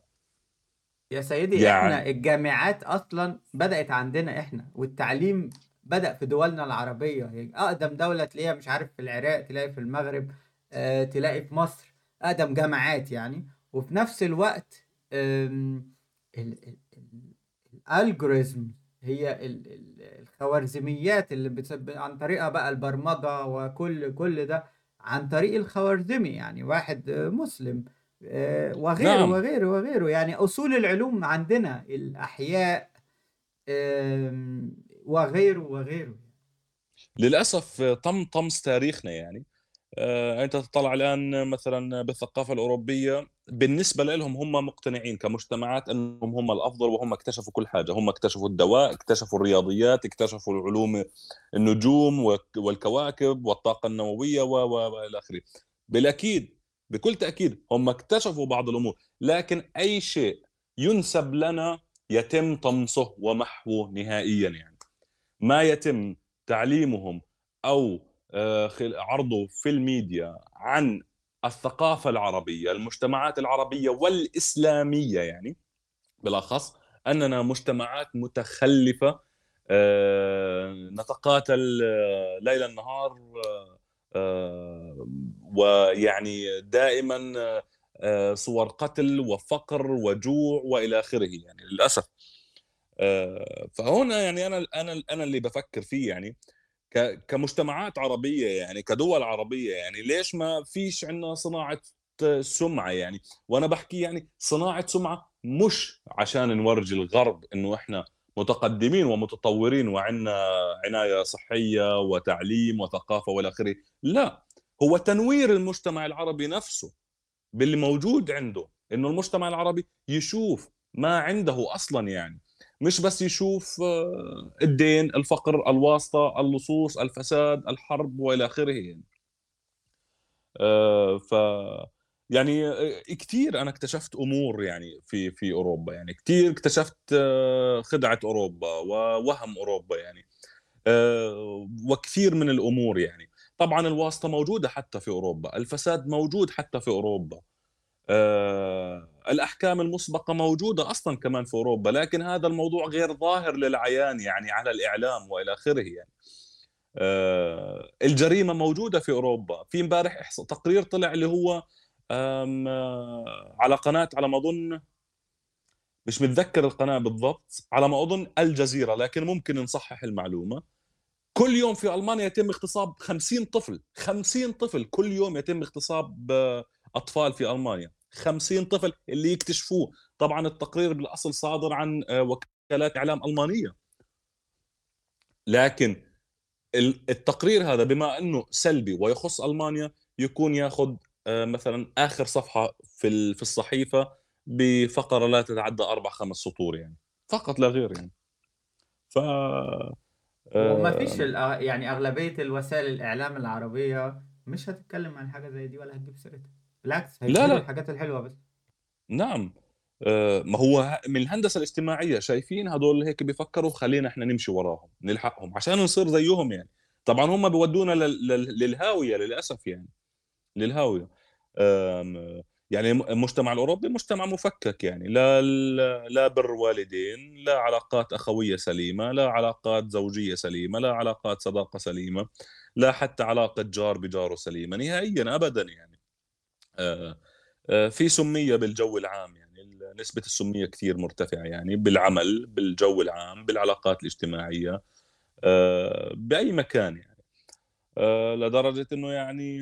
يا سيدي يعني الجامعات أصلًا بدأت عندنا إحنا، والتعليم بدأ في دولنا العربية، هي أقدم دولة تلاقيها مش عارف في العراق، تلاقي في المغرب، آآ تلاقي في مصر، أقدم جامعات يعني، وفي نفس الوقت آمم ال ال ال الalgorithm هي ال ال الخوارزميات اللي بت ب عن طريقها بقى البرمجة وكل كل ده عن طريق الخوارزمي، يعني واحد مسلم آآ وغيره، نعم. وغيره، وغيره، يعني أصول العلوم عندنا، الأحياء آمم وغيره، وغيره. للأسف تم طمس تاريخنا يعني. آآ أنت تطلع الآن مثلًا بالثقافة الأوروبية بالنسبة لإلهم هم مقتنعين كمجتمعات إنهم هم الأفضل وهم اكتشفوا كل حاجة، هم اكتشفوا الدواء، اكتشفوا الرياضيات، اكتشفوا العلوم النجوم والك والكواكب والطاقة النووية و، و، وإلى آخره. بالأكيد، بكل تأكيد هم اكتشفوا بعض الأمور، لكن أي شيء يُنسب لنا يتم طمسه ومحوه نهائيًا يعني. ما يتم تعليمهم خل عرضه في الميديا عن الثقافة العربية، المجتمعات العربية والإسلامية يعني بالأخص، أننا مجتمعات متخلفة آآ نتقاتل ليل نهار آآ ويعني دائمًا صور قتل وفقر وجوع وإلى آخره يعني للأسف. آآ فهنا يعني أنا ال أنا اللي بافكّر فيه يعني كمجتمعات عربية يعني، كدول عربية يعني، ليش ما فيش عندنا صناعة سُمعة يعني؟ وأنا باحكي يعني صناعة سُمعة مش عشان نورجي الغرب إنه إحنا متقدمين ومتطورين وعندنا عناية صحية وتعليم وثقافة وإلى آخره، لأ، هو تنوير المجتمع العربي نفسه باللي موجود عنده، إنه المجتمع العربي يشوف ما عنده أصلًا يعني، مش بس يشوف آه، الدين، الفقر، الواسطة، اللصوص، الفساد، الحرب وإلى آخره يعني. آآ ف يعني آآ كتير أنا اكتشفت أمور يعني في في أوروبا، يعني كتير اكتشفت آه، خدعة أوروبا ووَهْم أوروبا يعني، وكثير من الأمور يعني. طبعًا الواسطة موجودة حتى في أوروبا، الفساد موجود حتى في أوروبا. آآ الأحكام المُسبقة موجودة أصلًا كمان في أوروبا، لكن هذا الموضوع غير ظاهر للعيان يعني على الإعلام وإلى آخره يعني. آآ الجريمة موجودة في أوروبا، في امبارح تقرير طلع اللي هو آمم على قناة على ما أظن مش متذكر القناة بالضبط، على ما أظن الجزيرة، لكن ممكن نصحح المعلومة. كل يوم في ألمانيا يتم اغتصاب 50 طفل، 50 طفل كل يوم يتم اغتصاب آه، أطفال في ألمانيا، 50 طفل اللي يكتشفوه، طبعًا التقرير بالأصل صادر عن آه، وكالات إعلام ألمانية. لكن ال التقرير هذا بما إنه سلبي ويخص ألمانيا، يكون ياخذ آآ مثلًا آخر صفحة في في الصحيفة بفقرة لا تتعدى 4، 5 سطور يعني، فقط لا غير يعني. ف وما فيش يعني أغلبية الوسائل الإعلام العربية مش هتتكلم عن حاجة زي دي ولا هتجيب سيرتها، بالعكس لا، لأ، الحاجات الحلوة بس. نعم. آآ ما هو من الهندسة الاجتماعية شايفين هدول هيك بيفكّروا خلّينا إحنا نمشي وراهم، نلحقهم عشان نصير زيّهم يعني. طبعًا هم بيودّونا لل لل للهاوية للأسف يعني، للهاوية. آمم يعني الم المجتمع الأوروبي مجتمع مفكّك يعني، لا لا بِر والدين، لا علاقات أخوية سليمة، لا علاقات زوجية سليمة، لا علاقات صداقة سليمة، لا حتى علاقة جار بجاره سليمة نهائيًا أبدًا يعني. آآ آآ في سُمّية بالجو العام يعني ال نسبة السُمّية كتير مرتفعة يعني بالعمل، بالجو العام، بالعلاقات الاجتماعية، آآ بأي مكان يعني. آآ لدرجة إنه يعني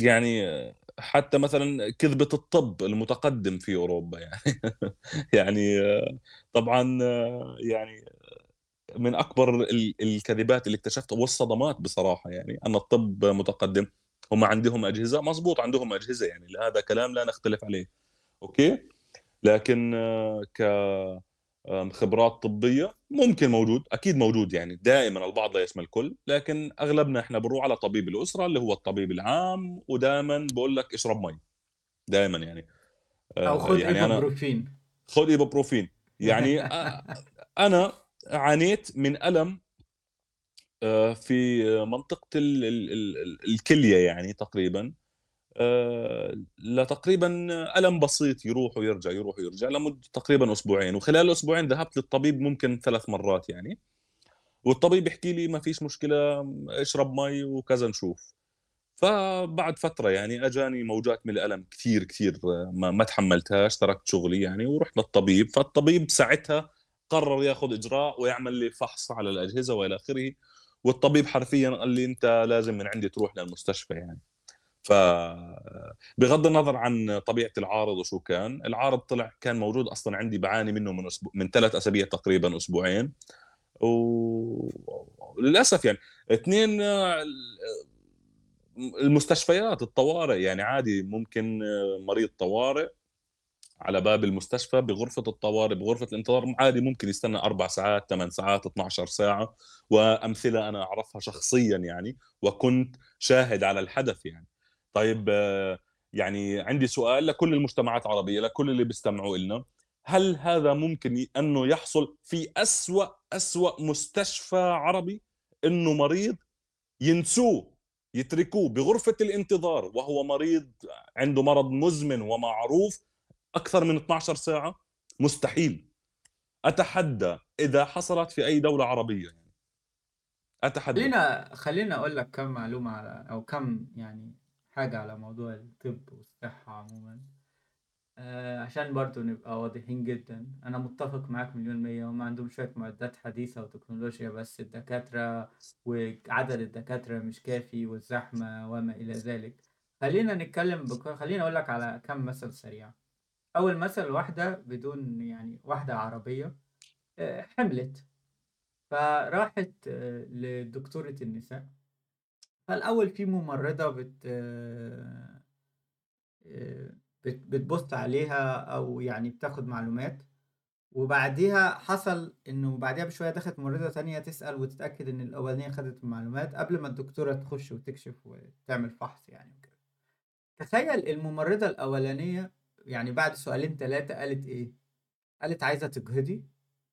يعني آه، حتى مثلًا كذبة الطب المتقدم في أوروبا يعني *laughs* يعني آه، طبعًا آه، يعني من أكبر ال الكذبات اللي اكتشفتها والصدمات بصراحة يعني، أن الطب متقدم، هم عندهم أجهزة. مضبوط عندهم أجهزة يعني. هذا كلام لا نختلف عليه، أوكي؟ لكن آه، ك خبرات طبية ممكن موجود، أكيد موجود يعني. دائمًا البعض لا يشمل الكل، لكن أغلبنا إحنا بنروح على طبيب الأسرة اللي هو الطبيب العام، ودايمًا بيقول لك اشرب مَي، دايمًا يعني، أو آآ، خُد يعني أنا إيبوبروفين. خُذ إيبوبروفين، يعني أ أنا عانيت من آآ في منطقة ال ال ال ال الكلية يعني تقريبًا، آآ لتقريبًا ألم بسيط يروح ويرجع، يروح ويرجع لمدة تقريبًا أسبوعين، وخلال الأسبوعين ذهبت للطبيب ممكن 3 مرات يعني، والطبيب يحكي لي: "ما فيش مشكلة، اشرب مَي وكذا نشوف." فبعد فترة يعني أجاني موجات من الألم كتير، كتير ما ما تحمّلتهاش، تركت شغلي يعني ورُحت للطبيب، فالطبيب ساعتها قرر ياخُد إجراء ويعمل لي فحص على الأجهزة وإلى آخره، والطبيب حرفيًا قال لي: "أنت لازم من عندي تروح للمستشفى يعني." ف بغض النظر عن طبيعة العارض وشو كان، العارض طلع كان موجود أصلًا عندي باعاني منه من أسبو من 3 أسابيع تقريبًا، أسبوعين، و وللأسف يعني 2 ال المستشفيات، الطوارئ، يعني عادي ممكن مريض طوارئ على باب المستشفى بغرفة الطوارئ، بغرفة الانتظار عادي ممكن يستنى 4 ساعات، 8 ساعات، 12 ساعة، وأمثلة أنا أعرفها شخصيًا يعني، وكنت شاهد على الحدث يعني. طيب آه، يعني عندي سؤال لكل المجتمعات العربية، لكل اللي بيستمعوا إلنا، هل هذا ممكن ي إنه يحصل في أسوأ، أسوأ مستشفى عربي، إنه مريض ينسوه، يتركوه بغرفة الانتظار وهو مريض عنده مرض مزمن ومعروف أكثر من 12 ساعة؟ مستحيل. أتحدى إذا حصلت في أي دولة عربية يعني، أتحدى. خلّينا خلّيني أقول لك كام معلومة على أو كام يعني حاجة على موضوع الطب والصحة عمومًا. آآ عشان برضه نبقى واضحين جدًا، أنا متّفق معاك مليون مِيّة، هُم عندهم شوية معدات حديثة وتكنولوجيا بس الدكاترة وعدد الدكاترة مش كافي والزحمة وما إلى ذلك. خلّينا نتكلم بق خلّيني أقول لك على كام مثل سريع. أول مثل واحدة بدون يعني واحدة عربية حِملِت، فراحت آه، لدكتورة النساء، فالأول في ممرضة بت آآ بت بتبُص عليها أو يعني بتاخد معلومات، وبعديها حصل إنه بعديها بشوية دخلت ممرضة تانية تسأل وتتأكد إن الأولانية خدت المعلومات قبل ما الدكتورة تخش وتكشف وتعمل فحص يعني وكده. تخيل الممرضة الأولانية يعني بعد سؤالين 3 قالت إيه، قالت عايزة تجهضي،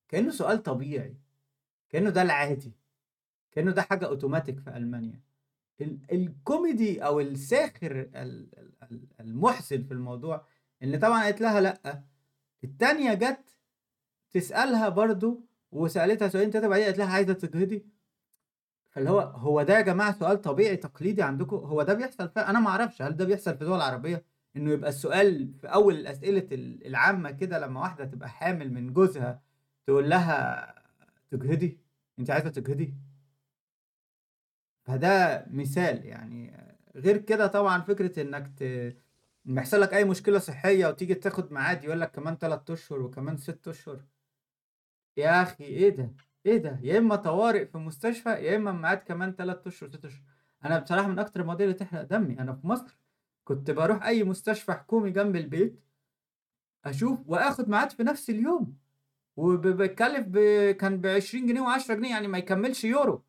كأنه سؤال طبيعي، كأنه ده العادي، كأنه ده حاجة أوتوماتيك في ألمانيا. ال الكوميدي أو الساخر ال ال ال المُحزن في الموضوع إن طبعًا قالت لها لأ، التانية جات تسألها برضه وسألتها سؤالين 3 بعدين قالت لها عايزة تجهضي، فاللي هو هو ده يا جماعة سؤال طبيعي تقليدي عندكم؟ هو ده بيحصل فع أنا ما أعرفش. هل ده بيحصل في دول عربية؟ إنه يبقى السؤال في أول الأسئلة ال العامة كده لمّا واحدة تبقى حامل من جوزها تقول لها تجهضي، أنتِ عايزة تجهضي؟ فده مثال يعني غير كده طبعًا فكرة إنك ت يحصل لك أي مشكلة صحية وتيجي تاخد ميعاد يقول لك كمان 3 أشهر وكمان 6 أشهر، يا أخي إيه ده! إيه ده! يا إما طوارئ في مستشفى يا إما ميعاد كمان 3 أشهر، 6 أشهر. أنا بصراحة من أكتر المواضيع اللي تحرق دمي، أنا في مصر كنت باروح أي مستشفى حكومي جنب البيت أشوف وآخد ميعاد في نفس اليوم، وب باتكلف ب كان ب20 جنيه و10 جنيه يعني ما يكمّلش يورو.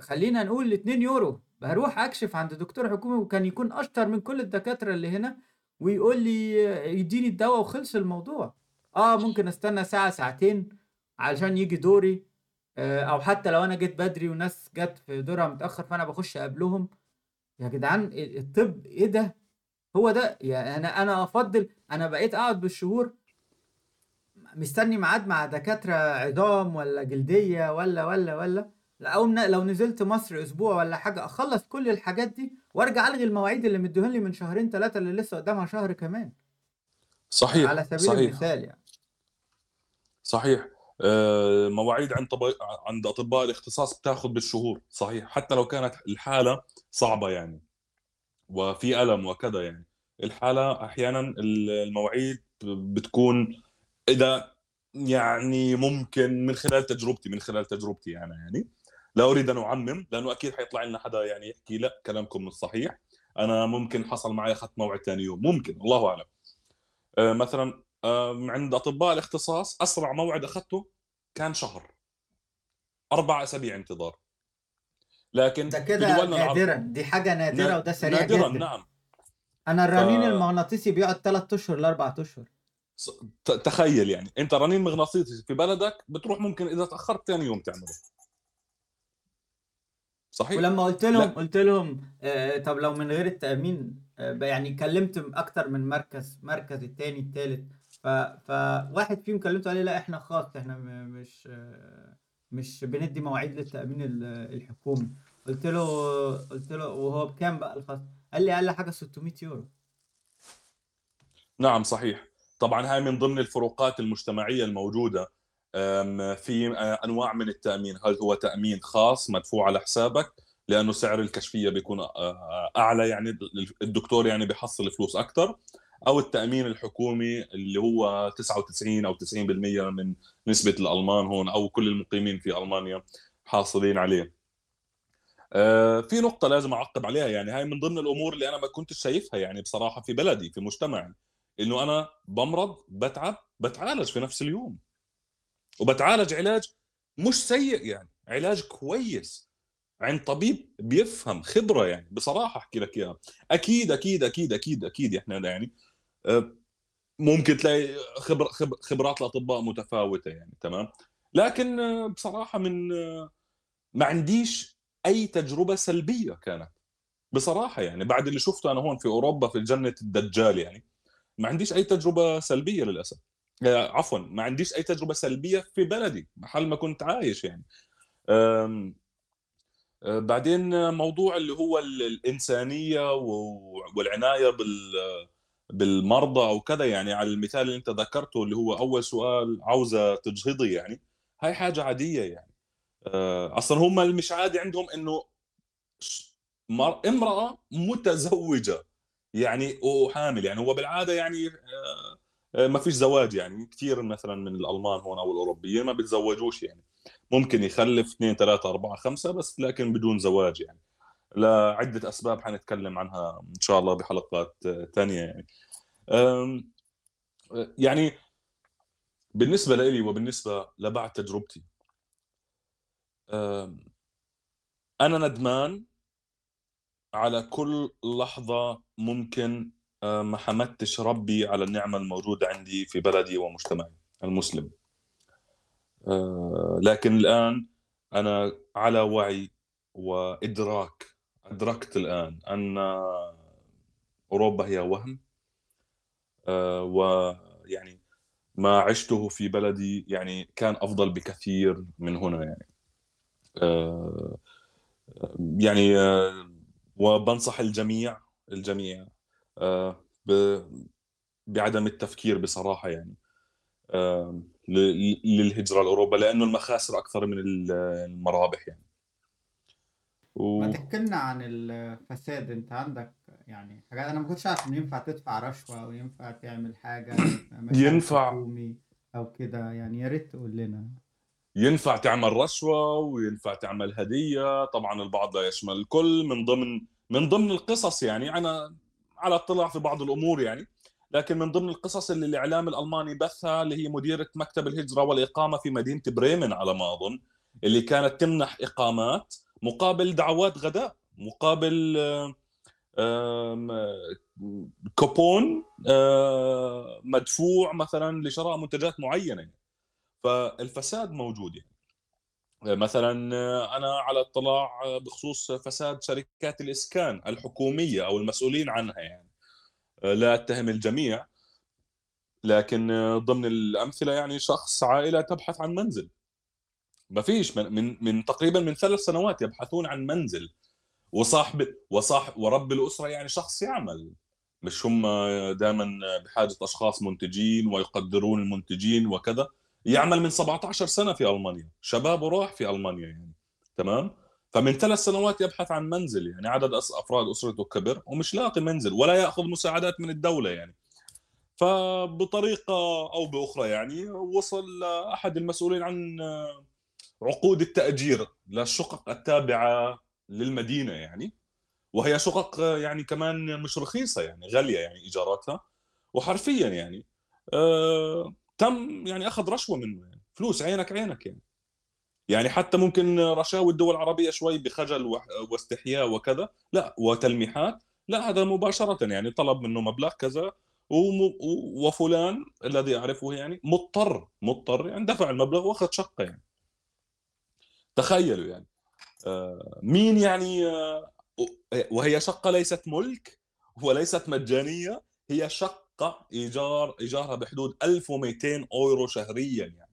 خلّينا نقول 2 يورو باروح أكشف عند دكتور حكومي وكان يكون أشطر من كل الدكاترة اللي هنا، ويقول لي يدّيني الدوا وخلص الموضوع. آه ممكن أستنى ساعة، ساعتين علشان ييجي دوري، آآ أو حتى لو أنا جيت بدري وناس جات في دورها متأخر فأنا باخش قبلهم. يا جدعان ال الطب إيه ده! هو ده يعني أنا أنا أفضّل أنا بقيت أقعد بالشهور مستني ميعاد مع دكاترة عظام والّا جلدية والّا، والّا، والّا، أو ن لو نزلت مصر أسبوع والّا حاجة أخلّص كل الحاجات دي وأرجع ألغي المواعيد اللي مدّيهم لي من شهرين 3 اللي لسه قدّامها شهر كمان، صحيح، على سبيل صحيح، المثال يعني. صحيح. آآ مواعيد عند طب عند أطباء الاختصاص بتاخد بالشهور، صحيح، حتى لو كانت الحالة صعبة يعني، وفي ألم وكذا يعني. الحالة أحيانًا ال المواعيد بتكون إذا يعني ممكن من خلال تجربتي من خلال تجربتي أنا يعني، لا أريد أن أعمم، لأنه أكيد حيطلع لنا حدا يعني يحكي لأ كلامكم مش صحيح، أنا ممكن حصل معي أخذت موعد تاني يوم، ممكن الله أعلم. آآ مثلًا عند أطباء الاختصاص أسرع موعد أخدته كان شهر، 4 أسابيع انتظار. لكن ده كده نادرًا، دي حاجة نادرة نا وده سريع نادرًا جدًا. نعم. أنا ف الرنين المغناطيسي بيقعد 3 أشهر ل4 أشهر. ص ت تخيل يعني، أنت رنين مغناطيسي في بلدك بتروح ممكن إذا اتأخرت تاني يوم تعمله. صحيح؟ ولمّا قُلت لهم لأ قُلت لهم آآ طب لو من غير التأمين آآ ب يعني كلّمت أكتر من مركز، مركز التاني، التالت، فواحد فيهم كلّمته قال لي: "لأ إحنا خاص، إحنا م مش آه، مش بندّي مواعيد للتأمين ال الحكومي." قُلت له قُلت له: "وهو بكام بقى الخاص؟" قال لي: "أقل حاجة 600€." نعم صحيح. طبعًا هاي من ضمن الفروقات المجتمعية الموجودة، آمم في آآ أنواع من التأمين، هل هو تأمين خاص مدفوع على حسابك، لأنه سعر الكشفية بيكون آآ أعلى يعني ال الدكتور يعني بيحصّل فلوس أكتر، أو التأمين الحكومي اللي هو 99 أو 90% من نسبة الألمان هون أو كل المقيمين في ألمانيا حاصلين عليه. آآ في نقطة لازم أعقّب عليها، يعني هاي من ضمن الأمور اللي أنا ما كنتش شايفها يعني بصراحة في بلدي، في مجتمعي، إنه أنا بامرض، باتعب، باتعالج في نفس اليوم، وباتعالج علاج مش سيء يعني، علاج كويس عند طبيب بيفهم، خبرة يعني، بصراحة أحكي لك إياها. أكيد، أكيد، أكيد، أكيد، أكيد إحنا يعني ممكن تلاقي خبر خب خبرات الأطباء متفاوتة يعني تمام، لكن آه، بصراحة من آه، ما عنديش أي تجربة سلبية كانت، بصراحة يعني بعد اللي شُفته أنا هون في أوروبا في جنة الدجال يعني، ما عنديش أي تجربة سلبية للأسف، آآ عفوًا ما عنديش أي تجربة سلبية في بلدي، محل ما كنت عايش يعني. بعدين موضوع اللي هو ال الإنسانية و والعناية بال بالمرضى أو كذا يعني على المثال اللي أنت ذكرته اللي هو أول سؤال عاوزة تجهضي يعني هاي حاجة عادية يعني. آه، أصلا هم اللي مش عادي عندهم إنه مر... امرأة متزوجة يعني وحامل يعني هو بالعادة يعني آه، آه، ما فيش زواج يعني كثير مثلا من الألمان هون أو الأوروبيين ما بيتزوجوش يعني. ممكن يخلف اثنين ثلاثة أربعة خمسة بس لكن بدون زواج يعني. لعدة أسباب حنتكلم عنها إن شاء الله بحلقات ثانية يعني. يعني بالنسبة لي وبالنسبة لبعد تجربتي أنا ندمان على كل لحظة ممكن ما حمدتش ربي على النعمة الموجودة عندي في بلدي ومجتمعي المسلم. لكن الآن أنا على وعي وإدراك أدركت الآن أن أوروبا هي وهم ويعني ما عشته في بلدي يعني كان أفضل بكثير من هنا يعني. آه، يعني آه، وبنصح الجميع الجميع آه، بعدم التفكير بصراحة يعني للهجرة لأوروبا لأنه المخاسر أكثر من المرابح يعني. و... ما تحكي عن الفساد. انت عندك يعني حاجات أنا ما كنتش عارف ان ينفع تدفع رشوة أو ينفع تعمل حاجة ينفع. حكومي أو كده. يعني يا ريت تقول لنا. ينفع تعمل رشوة وينفع تعمل هدية. طبعا البعض لا يشمل الكل من ضمن من ضمن القصص يعني. أنا على اطلاع في بعض الأمور يعني. لكن من ضمن القصص اللي الإعلام الألماني بثها اللي هي مديرة مكتب الهجرة والإقامة في مدينة بريمن على ما أظن اللي كانت تمنح إقامات مقابل دعوات غداء مقابل كوبون مدفوع مثلا لشراء منتجات معينة. فالفساد موجود يعني. مثلا أنا على اطلاع بخصوص فساد شركات الإسكان الحكومية أو المسؤولين عنها يعني. لا أتهم الجميع لكن ضمن الأمثلة يعني شخص عائلة تبحث عن منزل. ما فيش من, من من تقريبا من ثلاث سنوات يبحثون عن منزل. وصاحب وصاحب ورب الأسرة يعني شخص يعمل. مش هم دائما بحاجة أشخاص منتجين ويقدرون المنتجين وكذا. يعمل من 17 سنة في ألمانيا. شباب راح في ألمانيا يعني. تمام؟ فمن ثلاث سنوات يبحث عن منزل يعني. عدد أفراد أسرته كبر ومش لاقي منزل ولا يأخذ مساعدات من الدولة يعني. فبطريقة أو بأخرى يعني وصل احد المسؤولين عن عقود التأجير للشقق التابعة للمدينة يعني. وهي شقق يعني كمان مش رخيصة يعني غالية يعني إيجاراتها. وحرفيا يعني آه تم يعني أخذ رشوة منه يعني فلوس عينك عينك يعني. يعني حتى ممكن رشاوي الدول العربية شوي بخجل واستحياء وكذا لا وتلميحات لا هذا مباشرة يعني طلب منه مبلغ كذا وفلان الذي أعرفه يعني مضطر مضطر يعني دفع المبلغ وأخذ شقة يعني. تخيلوا يعني. آه، مين يعني آه، وهي شقة ليست ملك وليست مجانية هي شقة إيجار إيجارها بحدود 1200 أورو شهريا يعني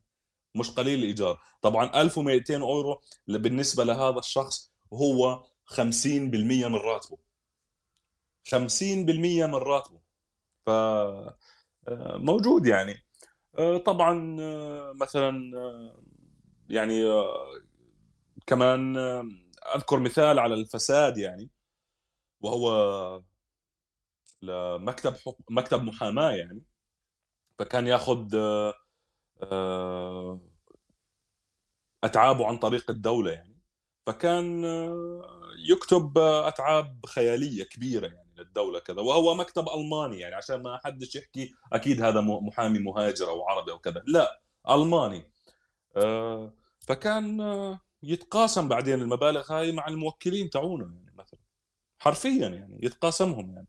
مش قليل الإيجار. طبعا 1200 أورو بالنسبة لهذا الشخص هو 50% من راتبه. 50% من راتبه. ف آه، موجود يعني. طبعا مثلا يعني كمان أذكر مثال على الفساد يعني وهو لمكتب مكتب محاماة يعني فكان ياخذ آه، أتعابه عن طريق الدولة يعني فكان يكتب أتعاب خيالية كبيرة يعني للدولة كذا وهو مكتب ألماني يعني عشان ما حدش يحكي أكيد هذا محامي مهاجر أو عربي أو كذا لا ألماني آه، فكان يتقاسم بعدين المبالغ هاي مع الموكلين تاعونه يعني مثلا. حرفيا يعني يتقاسمهم يعني,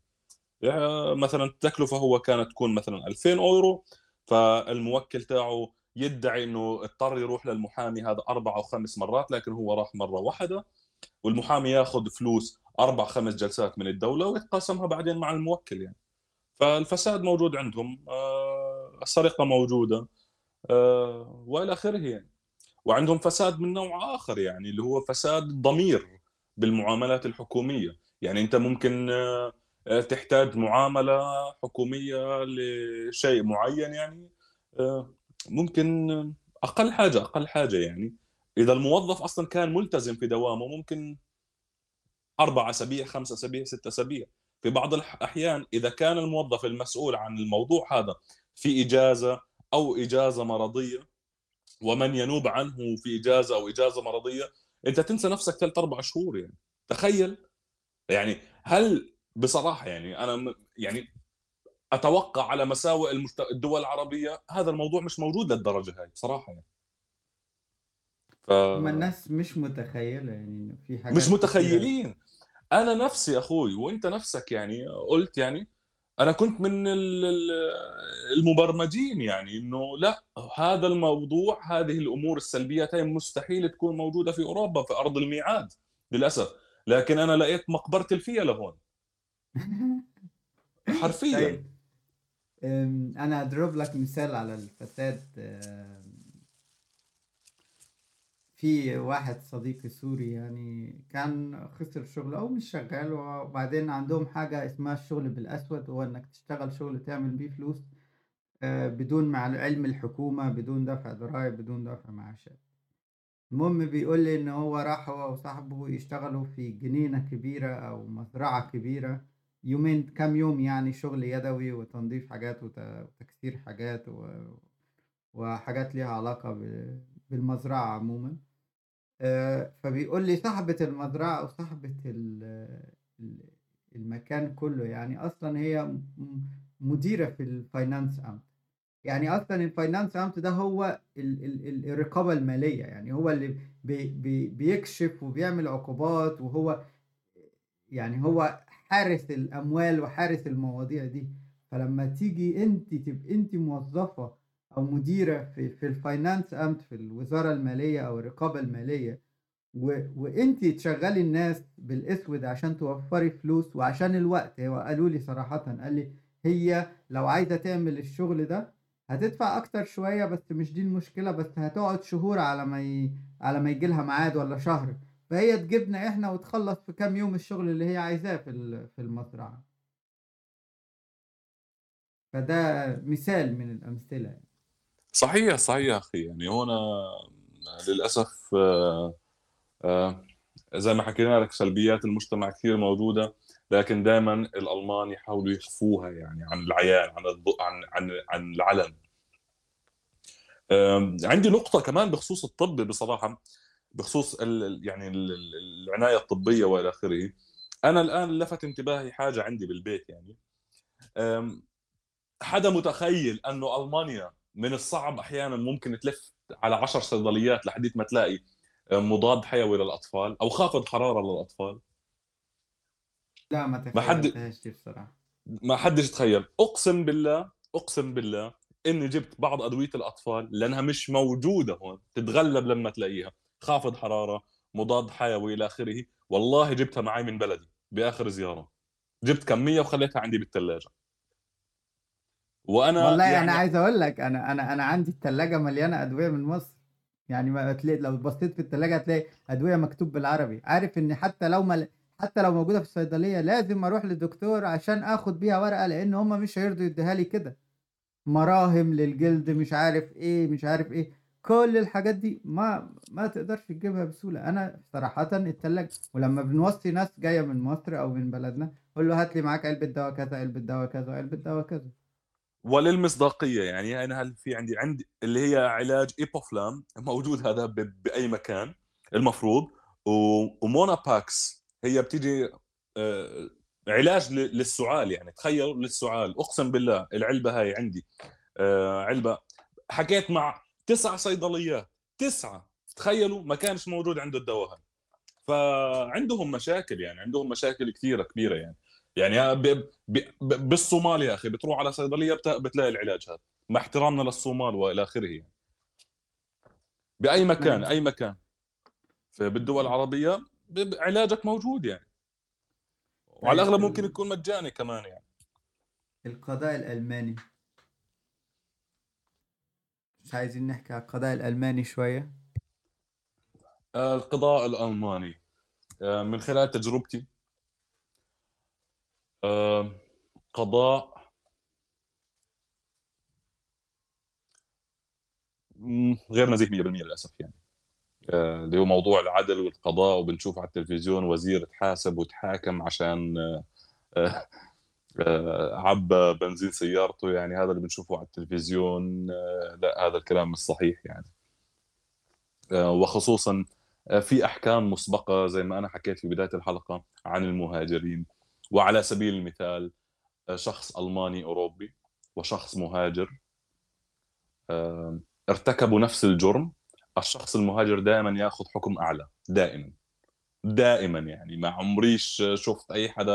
يعني مثلا التكلفة هو كانت تكون مثلا 2000 أورو فالموكل تاعه يدعي إنه اضطر يروح للمحامي هذا أربع أو خمس مرات لكن هو راح مرة واحدة والمحامي ياخذ فلوس أربع خمس جلسات من الدولة ويتقاسمها بعدين مع الموكل يعني. فالفساد موجود عندهم آه، السرقة موجودة آه، وإلى آخره يعني. وعندهم فساد من نوع آخر يعني اللي هو فساد الضمير بالمعاملات الحكومية يعني أنت ممكن آه، تحتاج معاملة حكومية لشيء معيّن يعني آآ ممكن أقل حاجة، أقل حاجة يعني إذا الموظف أصلًا كان ملتزم في دوامه ممكن 4 أسابيع، 5 أسابيع، 6 أسابيع. في بعض الأحيان إذا كان الموظف المسؤول عن الموضوع هذا في إجازة أو إجازة مرضية ومن ينوب عنه في إجازة أو إجازة مرضية، أنت تنسى نفسك 3، 4 شهور يعني، تخيّل! يعني هل بصراحة يعني أنا م يعني أتوقع على مساوئ المجت الدول العربية هذا الموضوع مش موجود للدرجة هاي بصراحة يعني. ف هُم الناس مش متخيّلة يعني في مش حاجات كتيرة متخيّلين، أنا نفسي أخوي وأنت نفسك يعني قُلت يعني أنا كنت من ال ال المبرمجين يعني إنه لأ، هذا الموضوع هذه الأمور السلبيات هي مستحيل تكون موجودة في أوروبا في أرض الميعاد للأسف، لكن أنا لقيت مقبرة الفيلة هون. *laughs* حرفيًا. طيب آمم، أنا أضرب لك مثال على الفساد آمم في واحد صديقي سوري يعني كان خسر شغله أو مش شغال وبعدين عندهم حاجة اسمها الشغل بالأسود، هو إنك تشتغل شغل تعمل بيه فلوس آآ بدون مع علم الحكومة، بدون دفع ضرايب، بدون دفع معاشات. المهم بيقول لي إن هو راح هو وصاحبه يشتغلوا في جنينة كبيرة أو مزرعة كبيرة، يومين كام يوم يعني شغل يدوي وتنضيف حاجات وت وتكسير حاجات وحاجات ليها علاقة بالمزرعة عمومًا. آآ فبيقول لي صاحبة المزرعة أو صاحبة ال ال المكان كُلّه يعني أصلًا هي مديرة في الfinance أمْت، يعني أصلًا الfinance أمْت ده هو ال ال ال الرقابة المالية، يعني هو اللي بي بي بيكشف وبيعمل عقوبات وهو يعني هو حارس الأموال وحارس المواضيع دي، فلمّا تيجي أنتِ تبقي أنتِ موظفة أو مديرة في في الfinance أمْت في الوزارة المالية أو الرقابة المالية و وأنتِ تشغّلي الناس بالأسود عشان توفّري فلوس وعشان الوقت، هو قالوا لي صراحةً قال لي: "هي لو عايزة تعمل الشغل ده هتدفع أكتر شوية بس مش دي المشكلة، بس هتقعد شهور على ما ي على ما ييجي لها ميعاد والّا شهر، فهي تجيبنا إحنا وتخلّص في كام يوم الشغل اللي هي عايزاه في في المزرعة." فده مثال من الأمثلة يعني. صحيح، صحيح أخي، يعني هون للأسف آآ زي ما حكينا لك سلبيات المجتمع كثير موجودة، لكن دايمًا الألمان يحاولوا يخفوها يعني عن العيان، عن الض عن عن عن العلن. عندي نقطة كمان بخصوص الطب بصراحة، بخصوص ال ال يعني ال ال العناية الطبية وإلى آخره. أنا الآن لفت انتباهي حاجة عندي بالبيت يعني، حدا متخيّل إنه ألمانيا من الصعب أحيانًا ممكن تلِف على 10 صيدليات لحديت ما تلاقي مضاد حيوي للأطفال أو خافض حرارة للأطفال؟ لأ ما ما حد بصراحة. ما حدش تخيّل، أقسم بالله، أقسم بالله إني جِبت بعض أدوية الأطفال لأنها مش موجودة هون، تتغلّب لمّا تلاقيها، خافض حرارة، مضاد حيوي إلى آخره، والله جِبتها معي من بلدي بآخر زيارة، جِبت كمية وخليتها عندي بالتلاجة. وأنا والله يعني عايز أقول لك أنا أنا أنا عندي التلاجة مليانة أدوية من مصر، يعني ما هتلاقي لو بصيت في التلاجة هتلاقي أدوية مكتوب بالعربي، عارف إن حتى لو ما حتى لو موجودة في الصيدلية لازم أروح للدكتور عشان آخد بيها ورقة، لإن هُم مش هيرضوا يدّيها لي كده، مراهم للجلد مش عارف إيه، مش عارف إيه، كل الحاجات دي ما ما تقدرش تجيبها بسهولة، أنا صراحةً التلاجة ولمّا بنوصّي ناس جاية من مصر أو من بلدنا، نقول له هات لي معاك علبة دوا كذا، علبة دوا كذا، وعلبة دوا كذا. وللمصداقية يعني أنا هل في عندي عندي اللي هي علاج إيبوفلام *laughs* موجود هذا ب بأي مكان المفروض، و وموناباكس هي بتيجي آآ علاج ل للسُعال يعني تخيّلوا للسُعال، أقسم بالله العلبة هاي عندي آآ علبة حكيت مع 9 صيدليات، 9 تخيّلوا ما كانش موجود عنده الدوا هذا. فعندهم مشاكل يعني عندهم مشاكل كثيرة كبيرة يعني، يعني ب ب ب بالصومال يا أخي بتروح على صيدلية بت بتلاقي العلاج هذا، مع احترامنا للصومال وإلى آخره يعني. بأي مكان، أيوه. أي مكان. فبالدول ب ب علاجك موجود يعني. وعلى طيب الأغلب ممكن يكون مجاني كمان يعني. القضاء الألماني. مش عايزين نحكي على القضاء الألماني شوية؟ آآ القضاء الألماني، آآ من خلال تجربتي قضاء غير نزيه 100% للأسف يعني. آآ اللي هو موضوع العدل والقضاء وبنشوف على التلفزيون وزير اتحاسب واتحاكم عشان آآ آآ عبّى بنزين سيارته، يعني هذا اللي بنشوفه على التلفزيون آه، لأ، هذا الكلام مش صحيح يعني. وخصوصًا في أحكام مسبقة زي ما أنا حكيت في بداية الحلقة عن المهاجرين، وعلى سبيل المثال آآ شخص ألماني أوروبي وشخص مهاجر ارتكبوا نفس الجرم، الشخص المهاجر دائمًا يأخذ حكم أعلى، دائمًا، دائمًا يعني ما عمريش شُفت أي حدا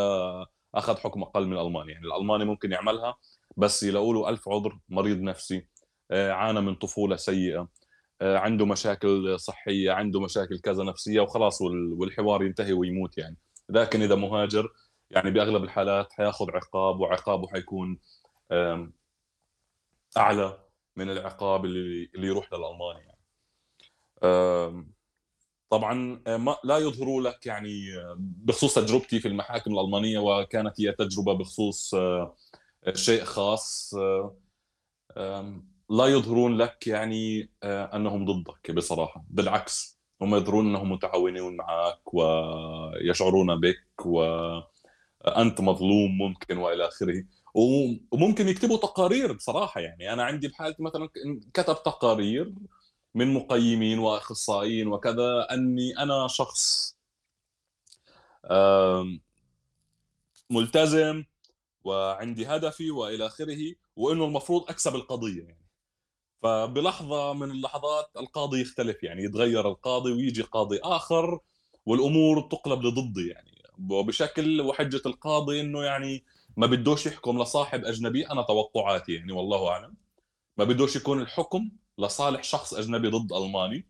أخذ حكم أقل من الألماني، يعني الألماني ممكن يعملها بس يلاقوا له ألف عُذر، مريض نفسي، آآ عانى من طفولة سيئة، آآ عنده مشاكل صحية، عنده مشاكل كذا نفسية وخلاص وال والحوار ينتهي ويموت يعني، لكن إذا مهاجر يعني بأغلب الحالات حياخذ عقاب وعقابه حيكون أعلى من العقاب اللي اللي يروح للألماني يعني. طبعًا آآ ما لا يظهروا لك يعني آه، بخصوص تجربتي في المحاكم الألمانية وكانت هي تجربة بخصوص آآ شيء خاص آمم لا يظهرون لك يعني آآ أنهم ضدك بصراحة، بالعكس هم يظهرون أنهم متعاونون معك ويشعرون بك وأنت مظلوم ممكن وإلى آخره، و وممكن يكتبوا تقارير بصراحة يعني. أنا عندي بحالتي مثلًا ك انكتب تقارير من مقيمين وأخصائيين وكذا أني أنا شخص ملتزم وعندي هدفي وإلى آخره، وإنه المفروض أكسب القضية يعني. فبلحظة من اللحظات القاضي يختلف يعني. يتغيّر القاضي وييجي قاضي آخر والأمور تُقلب لضدي يعني، وبشكل وحجة القاضي إنه يعني ما بدّوش يحكم لصاحب أجنبي، أنا توقعاتي يعني والله أعلم، ما بدّوش يكون الحكم لصالح شخص أجنبي ضد ألماني،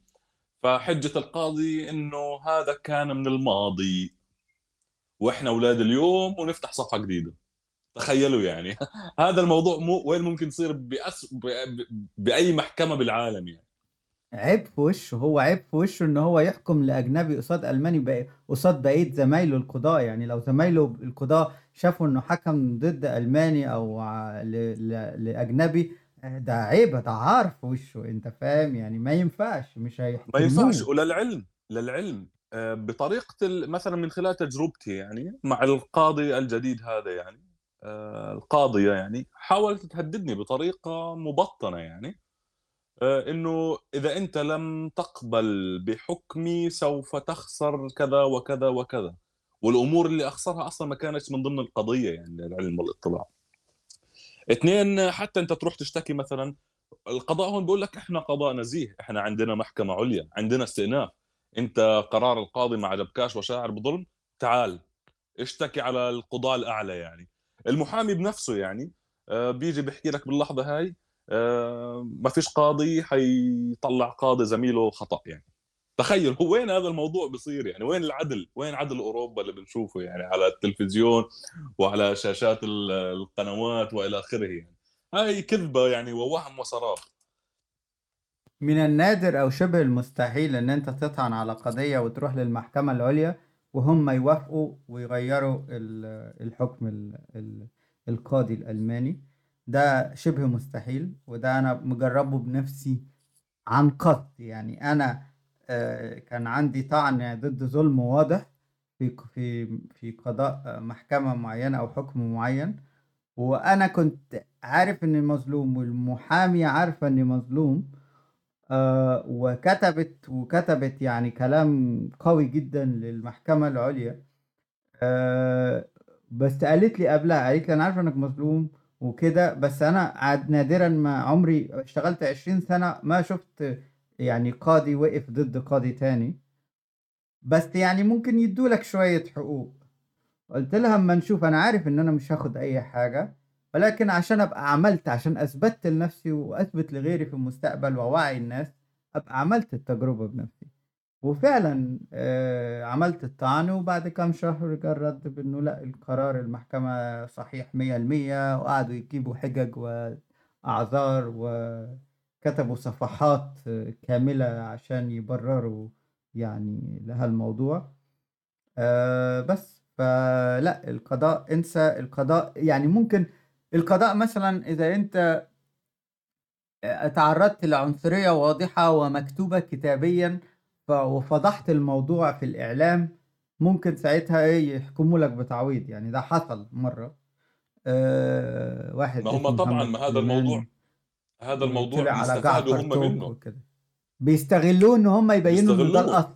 فحجة القاضي إنه هذا كان من الماضي، وإحنا أولاد اليوم ونفتح صفحة جديدة. تخيّلوا يعني *laughs* هذا الموضوع مو وين ممكن يصير بأس ب ب بأي محكمة بالعالم يعني. عيب في وشه، هو عيب في وشه إن هو يحكم لأجنبي قصاد ألماني ب قصاد بقية زمايله القضاة، يعني لو زمايله القضاة شافوا إنه حكم ضد ألماني أو ع ل ل لأجنبي آآ ده عيب، ده عار في وشه، أنت فاهم؟ يعني ما ينفعش، مش ما ينفعش هيحترموه. وللعلم للعلم آآ بطريقة ال مثلًا من خلال تجربتي يعني مع القاضي الجديد هذا يعني آآ القاضية يعني حاولت تهدّدني بطريقة مبطّنة يعني آآ إنه إذا أنت لم تقبل بحكمي سوف تخسر كذا وكذا وكذا، والأمور اللي أخسرها أصلًا ما كانتش من ضمن القضية يعني للعلم والإطلاع. 2 حتى أنت تروح تشتكي مثلًا القضاء هون بيقول لك إحنا قضاء نزيه، إحنا عندنا محكمة عليا، عندنا استئناف، أنت قرار القاضي ما عجبكاش وشاعر بظلم، تعال اشتكي على القضاة الأعلى يعني. المحامي بنفسه يعني آآ بييجي بيحكي لك باللحظة هاي ما فيش قاضي حيطلّع قاضي زميله خطأ يعني. تخيّل هو وين هذا الموضوع بيصير يعني، وين العدل، وين عدل أوروبا اللي بنشوفه يعني على التلفزيون وعلى شاشات ال القنوات وإلى آخره يعني. هاي كذبة يعني ووهم وسراب. من النادر أو شبه المستحيل إن أنت تطعن على قضية وتروح للمحكمة العُليا وهُم يوافقوا ويغيّروا ال الحكم ال ال القاضي الألماني، ده شبه مستحيل، وده أنا مجرّبه بنفسي عن قصد، يعني أنا آآ كان عندي طعن ضد ظلم واضح في في في قضاء آه، محكمة معيّنة أو حكم معيّن، وأنا كنت عارف إنّي مظلوم والمحامية عارفة إنّي مظلوم آآ وكتبت وكتبت يعني كلام قوي جدًا للمحكمة العُليا، بس قالت لي قبلها، قالت لي: "أنا عارفة إنّك مظلوم وكده، بس أنا عاد نادرًا ما عمري اشتغلت 20 سَنة ما شُفت يعني قاضي وقف ضد قاضي تاني، بس يعني ممكن يدّوا لك شوية حقوق." قُلت لها: "أمّا نشوف، أنا عارف إن أنا مش هاخد أي حاجة، ولكن عشان أبقى عملت عشان أثبتت لنفسي وأثبت لغيري في المستقبل وأوعّي الناس، أبقى عملت التجربة بنفسي." وفعلًا آآ عملت الطعن وبعد كام شهر جه الرَد بإنه لأ، القرار المحكمة صحيح 100% وقعدوا يجيبوا حِجَج وأعذار وكتبوا صفحات آه، كاملة عشان يبرروا يعني لها الموضوع. آآ بس، فلأ القضاء انسى القضاء يعني ممكن القضاء مثلًا إذا أنت آآ تعرّضت لعنصرية واضحة ومكتوبة كتابيًا وفضحت الموضوع في الإعلام، ممكن ساعتها إيه، يحكموا لك بتعويض، يعني ده حصل مرّة آآ واحد ما هم طبعًا ما هذا الموضوع هذا الموضوع بيستفادوا هم منّه. وكده، بيستغلّوه إن هم يبيّنوا إنه ده. الأصل،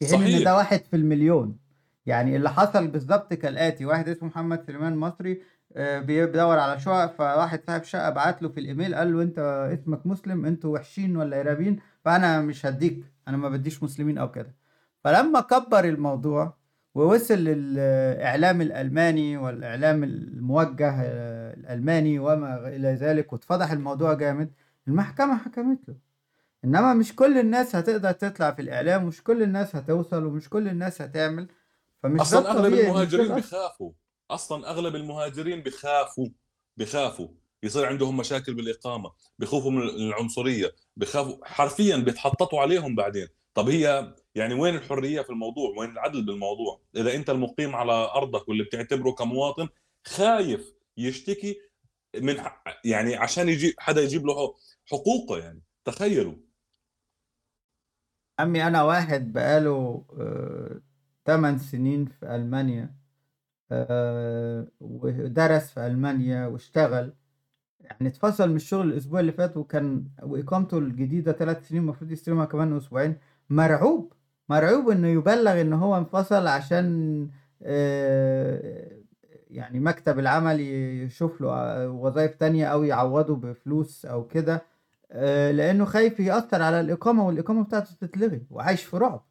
في حين إن ده. واحد في المليون، يعني اللي حصل بالضبط كالآتي، واحد اسمه محمد سليمان مصري بي بيدوّر على شُقق، فواحد صاحب شقة بعت له في الإيميل قال له: "أنت اسمك مسلم، أنتم وحشين والّا إرهابيين، فأنا مش هادّيك، أنا ما بادّيش مسلمين أو كده." فلمّا كبّر الموضوع ووصل للإعلام الألماني والإعلام الموجّه الألماني وما إلى ذلك واتفضح الموضوع جامد، المحكمة حكمت له، إنّما مش كل الناس هتقدر تطلع في الإعلام ومش كل الناس هتوصل ومش كل الناس هتعمل، فمش مش ده المهاجرين. بيخافوا، أصلًا أغلب المهاجرين بيخافوا، بيخافوا، يصير عندهم مشاكل بالإقامة، بيخافوا من العنصرية، بيخافوا حرفيًا بيتحطّطوا عليهم بعدين، طَب هي يعني وين الحرية في الموضوع، وين العدل بالموضوع؟ إذا أنت المُقيم على أرضك واللي بتعتبره كمواطن خايف يشتكي من يعني عشان يجي حدا يجيب له حقوقه يعني، تخيّلوا. عمي أنا واحد بقى له آآ 8 سنين في ألمانيا آآ ودرس في ألمانيا واشتغل، يعني اتفصل من الشغل الأسبوع اللي فات وكان وإقامته الجديدة 3 سنين المفروض يستلمها كمان أسبوعين، مرعوب، مرعوب إنه يبلّغ إن هو انفصل عشان آآ يعني مكتب العمل يشوف له وظايف تانية أو يعوّضه بفلوس أو كده، آآ لإنه خايف يأثّر على الإقامة والإقامة بتاعته تتلغي وعايش في رعب.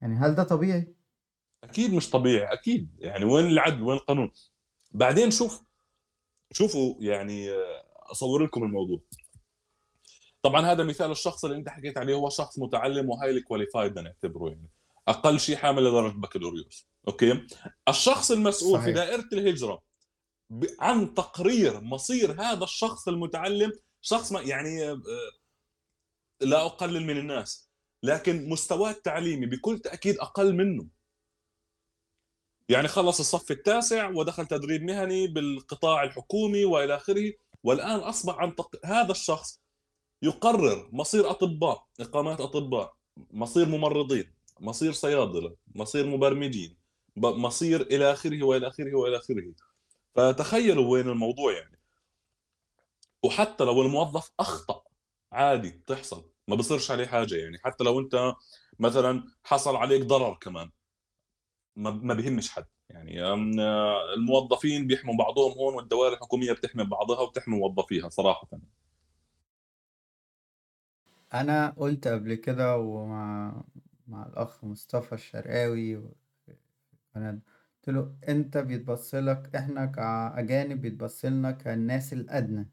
يعني هل ده طبيعي؟ أكيد مش طبيعي، أكيد، يعني وين العدل، وين القانون؟ بعدين شوف شوفوا يعني أصوّر لكم الموضوع. طبعًا هذا مثال الشخص اللي أنت حكيت عليه هو شخص متعلّم qualified بدنا نعتبره يعني، أقل شي حامل لدرجة بكالوريوس، أوكي؟ الشخص المسؤول في صحيح. دائرة الهجرة ب عن تقرير مصير هذا الشخص المتعلّم، شخص ما يعني آآ لا أقلل من الناس، لكن مستواه التعليمي بكل تأكيد أقل منّه. يعني خلّص الصف التاسع ودخل تدريب مهني بالقطاع الحكومي وإلى آخره، والآن أصبح عن تق هذا الشخص يقرر مصير أطباء، إقامات أطباء، مصير ممرضين، مصير صيادلة، مصير مبرمجين، مصير إلى آخره، وإلى آخره، وإلى آخره. فتخيّلوا وين الموضوع يعني. وحتى لو الموظف أخطأ عادي بتحصل، ما بيصيرش عليه حاجة يعني، حتى لو أنت مثلًا حصل عليك ضرر كمان. ما بيهمش حد، يعني آمم الموظفين بيحموا بعضهم هون والدوائر الحكومية بتحمي بعضها وبتحمي موظفيها صراحةً. أنا قُلت قبل كده ومع مع الأخ مصطفى الشرقاوي قُلت له: "أنت بيتبص لك إحنا كأجانب بيتبص لنا كالناس الأدنى،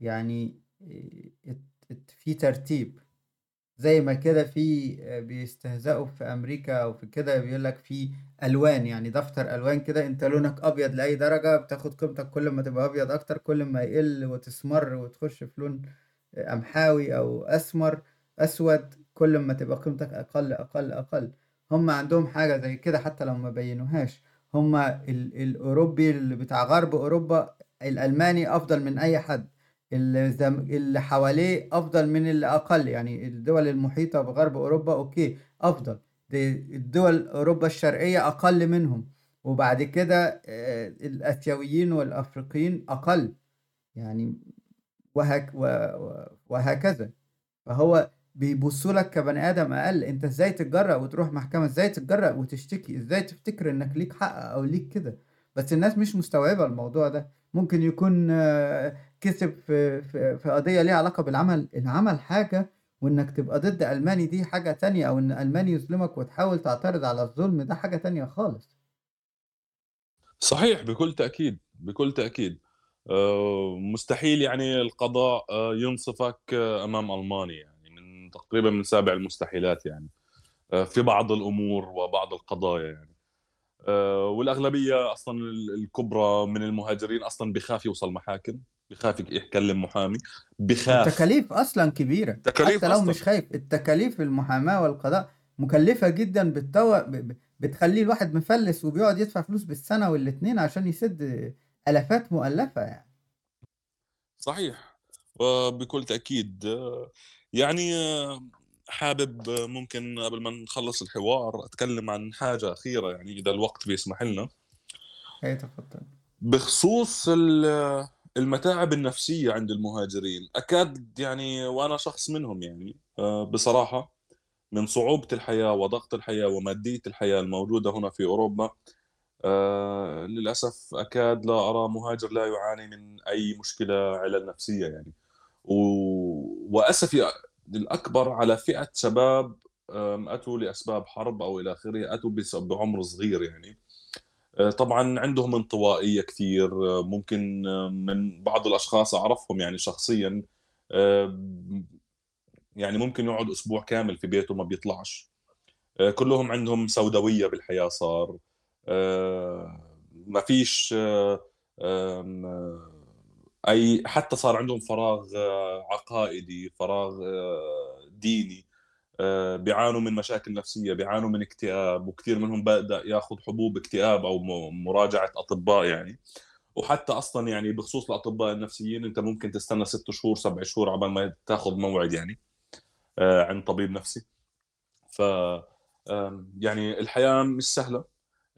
يعني إت في ترتيب، زي ما كده في آآ بيستهزئوا في أمريكا أو في كده بيقول لك في ألوان، يعني دفتر ألوان كده أنت لونك أبيض لأي درجة بتاخد قيمتك كل ما تبقى أبيض أكتر، كل ما يقل وتسمر وتخش في لون قمحاوي أو أسمر، أسود، كل أمّا تبقى قيمتك أقل، أقل، أقل. هم عندهم حاجة زي كده حتى لو ما بيّنوهاش، هم ال الأوروبي اللي بتاع غرب أوروبا الألماني أفضل من أي حد، اللي حواليه أفضل من اللي أقل، يعني الدول المحيطة بغرب أوروبا okay أفضل، د الدول أوروبا الشرقية أقل منهم، وبعد كده آآ الآسيويين والأفريقيين أقل، يعني وهك وهكذا. فهو بيبصوا لك كبني آدم أقل، أنت إزاي تتجرأ وتروح محكمة، إزاي تتجرأ وتشتكي، إزاي تفتكر إنك ليك حق أو ليك كده، بس الناس مش مستوعبة الموضوع ده، ممكن يكون كسب في في في قضية ليها علاقة بالعمل، العمل حاجة وإنك تبقى ضد ألماني دي حاجة تانية، أو إن ألماني يظلمك وتحاول تعترض على الظلم ده حاجة تانية خالص. صحيح بكل تأكيد، بكل تأكيد. آآ مستحيل يعني القضاء ينصفك أمام ألماني يعني من تقريبًا من سابع المستحيلات يعني، في بعض الأمور وبعض القضايا يعني. أصلًا ال الكبرى من المهاجرين أصلًا بيخاف يوصل محاكم، بيخاف يك يكلم محامي، بيخاف. والتكاليف أصلًا كبيرة، تكاليف حتى لو أصلًا. مش خايف، التكاليف المحاماة والقضاء مكلفة جدًا بتطو ب ب بتخلّي الواحد مفلِّس وبيقعد يدفع فلوس بالسنة وال2 عشان يسِد آلافات مؤلّفة يعني. صحيح، وبكل تأكيد يعني حابب ممكن قبل ما نخلّص الحوار أتكلّم عن حاجة أخيرة يعني إذا الوقت بيسمح لنا. أيوه تفضّل. بخصوص ال المتاعب النفسية عند المهاجرين، أكاد يعني وأنا شخص منهم يعني. آآ بصراحة، من صعوبة الحياة وضغط الحياة ومادية الحياة الموجودة هنا في أوروبا، آآ للأسف أكاد لا أرى مهاجر لا يعاني من أي مشكلة علل نفسية يعني، و وأسفي الأكبر على فئة شباب آمم أتوا لأسباب حرب أو إلى آخره، أتوا بس بعمر صغير يعني. آآ طبعًا عندهم انطوائية كتير، ممكن من بعض الأشخاص أعرفهم يعني شخصيًا يعني ممكن يقعد أسبوع كامل في بيته ما بيطلعش. كلّهم عندهم سوداوية بالحياة صار، ما فيش أي حتى صار عندهم فراغ عقائدي، فراغ ديني، بيعانوا من مشاكل نفسية، بيعانوا من اكتئاب، وكتير منهم بدأ ياخُد حبوب اكتئاب أو م مراجعة أطباء يعني، وحتى أصلًا يعني بخصوص الأطباء النفسيين أنت ممكن تستنى 6 شهور، 7 شهور عقبال ما تاخُد موعد يعني آآ عند طبيب نفسي. ف يعني الحياة مش سهلة،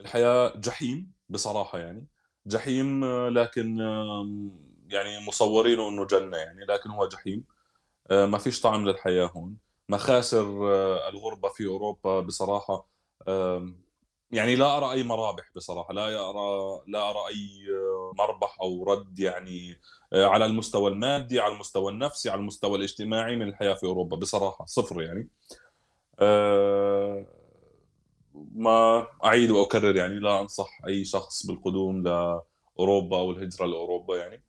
الحياة جحيم بصراحة يعني، جحيم لكن آمم يعني مصوّرينه إنه جنة يعني، لكن هو جحيم. ما فيش طعم للحياة هون. مخاسر الغُربة في أوروبا بصراحة آمم يعني لا أرى أي مرابح بصراحة، لا أرى لا أرى أي مربح أو رَد يعني آآ على المستوى المادي، على المستوى النفسي، على المستوى الاجتماعي من الحياة في أوروبا بصراحة، صفر يعني. ما أعيد وأكرر يعني لا أنصح أي شخص بالقدوم لأوروبا أو الهجرة لأوروبا يعني،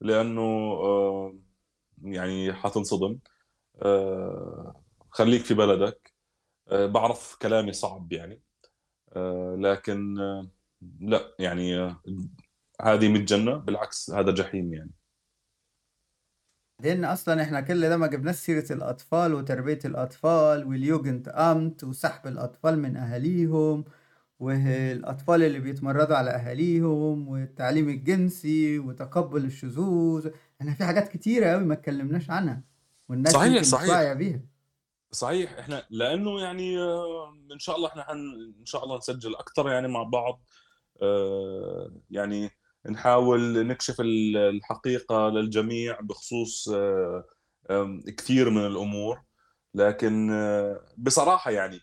لأنه آآ يعني حتنصدم. خلّيك في بلدك. آآ باعرف كلامي صعب يعني، آآ لكن لأ، يعني هذه مش جنة، بالعكس هذا جحيم يعني. لإن أصلًا إحنا كل ده ما جبناش سيرة الأطفال وتربية الأطفال والjugendamt وسحب الأطفال من أهاليهم، والأطفال اللي بيتمردوا على أهاليهم، والتعليم الجنسي وتقبُّل الشذوذ، إحنا في حاجات كتيرة أوي ما اتكلمناش عنها، والناس صحيح، صحيح. بيها. صحيح، إحنا لإنه يعني إن شاء الله إحنا حن إن شاء الله نسجّل أكتر يعني مع بعض، آآ يعني نحاول نكشف ال الحقيقة للجميع بخصوص آمم كتير من الأمور، لكن بصراحة يعني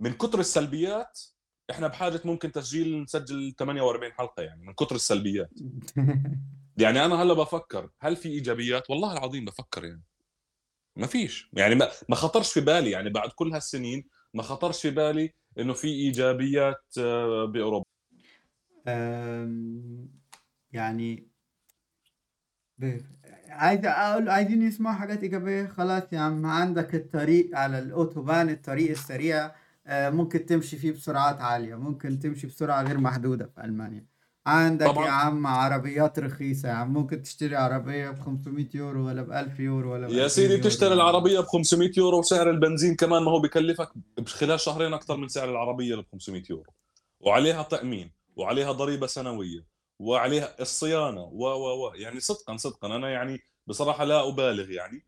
من كتر السلبيات إحنا بحاجة ممكن تسجيل نسجّل 48 حلقة يعني من كتر السلبيات. *laughs* يعني أنا هلّأ بافكّر هل في إيجابيات؟ والله العظيم بافكّر يعني. ما فيش، يعني ما ما خطرش في بالي يعني بعد كل هالسنين ما خطرش في بالي إنه في إيجابيات بأوروبا. آمم يعني عايز أقول عايزين يسمعوا حاجات إيجابية، خلاص يا عم عندك الطريق على الأوتوبان الطريق السريع آآ ممكن تمشي فيه بسرعات عالية، ممكن تمشي بسرعة غير محدودة في ألمانيا. عندك يا طبعًا عم عربيات رخيصة يا عم، ممكن تشتري عربية ب500€ والّا ب1000€ والّا يا سيدي ب2000€ بتشتري. العربية ب500€ وسعر البنزين كمان ما هو بيكلّفك بخلال شهرين أكتر من سعر العربية ال500€ وعليها تأمين، وعليها ضريبة سنوية، وعليها الصيانة و، و، و، يعني صدقًا، صدقًا أنا يعني بصراحة لا أبالغ يعني.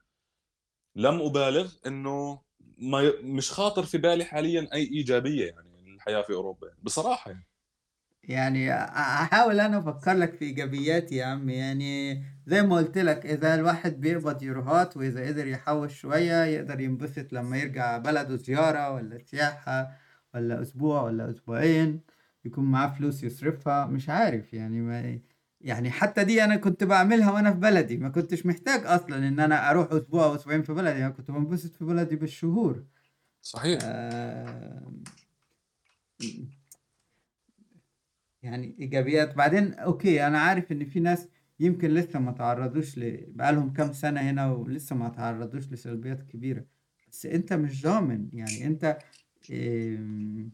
لم أبالغ إنه ما مش خاطر في بالي حاليًا أي إيجابية يعني للحياة في أوروبا يعني، بصراحة يعني. يعني أ أحاول أنا أفكّر لك في إيجابيات يا عم، يعني زي ما قُلت لك إذا الواحد بيقبض يوروهات وإذا قدر يحوّش شوية يقدر ينبسط لمّا يرجع بلده زيارة والّا سياحة والّا أسبوع والّا أسبوعين، يكون معاه فلوس يصرفها، مش عارف يعني ما يعني حتى دي أنا كنت باعملها وأنا في بلدي، ما كنتش محتاج أصلًا إن أنا أروح أسبوع أو أسبوعين في بلدي، أنا كنت بانبسط في بلدي بالشهور. صحيح. إمم. يعني إيجابيات، بعدين أوكي أنا عارف إن في ناس يمكن لسه ما اتعرّضوش ل بقى لهم كام سنة هنا ولسه ما اتعرّضوش لسلبيات كبيرة، بس أنت مش ضامن، يعني أنت آمم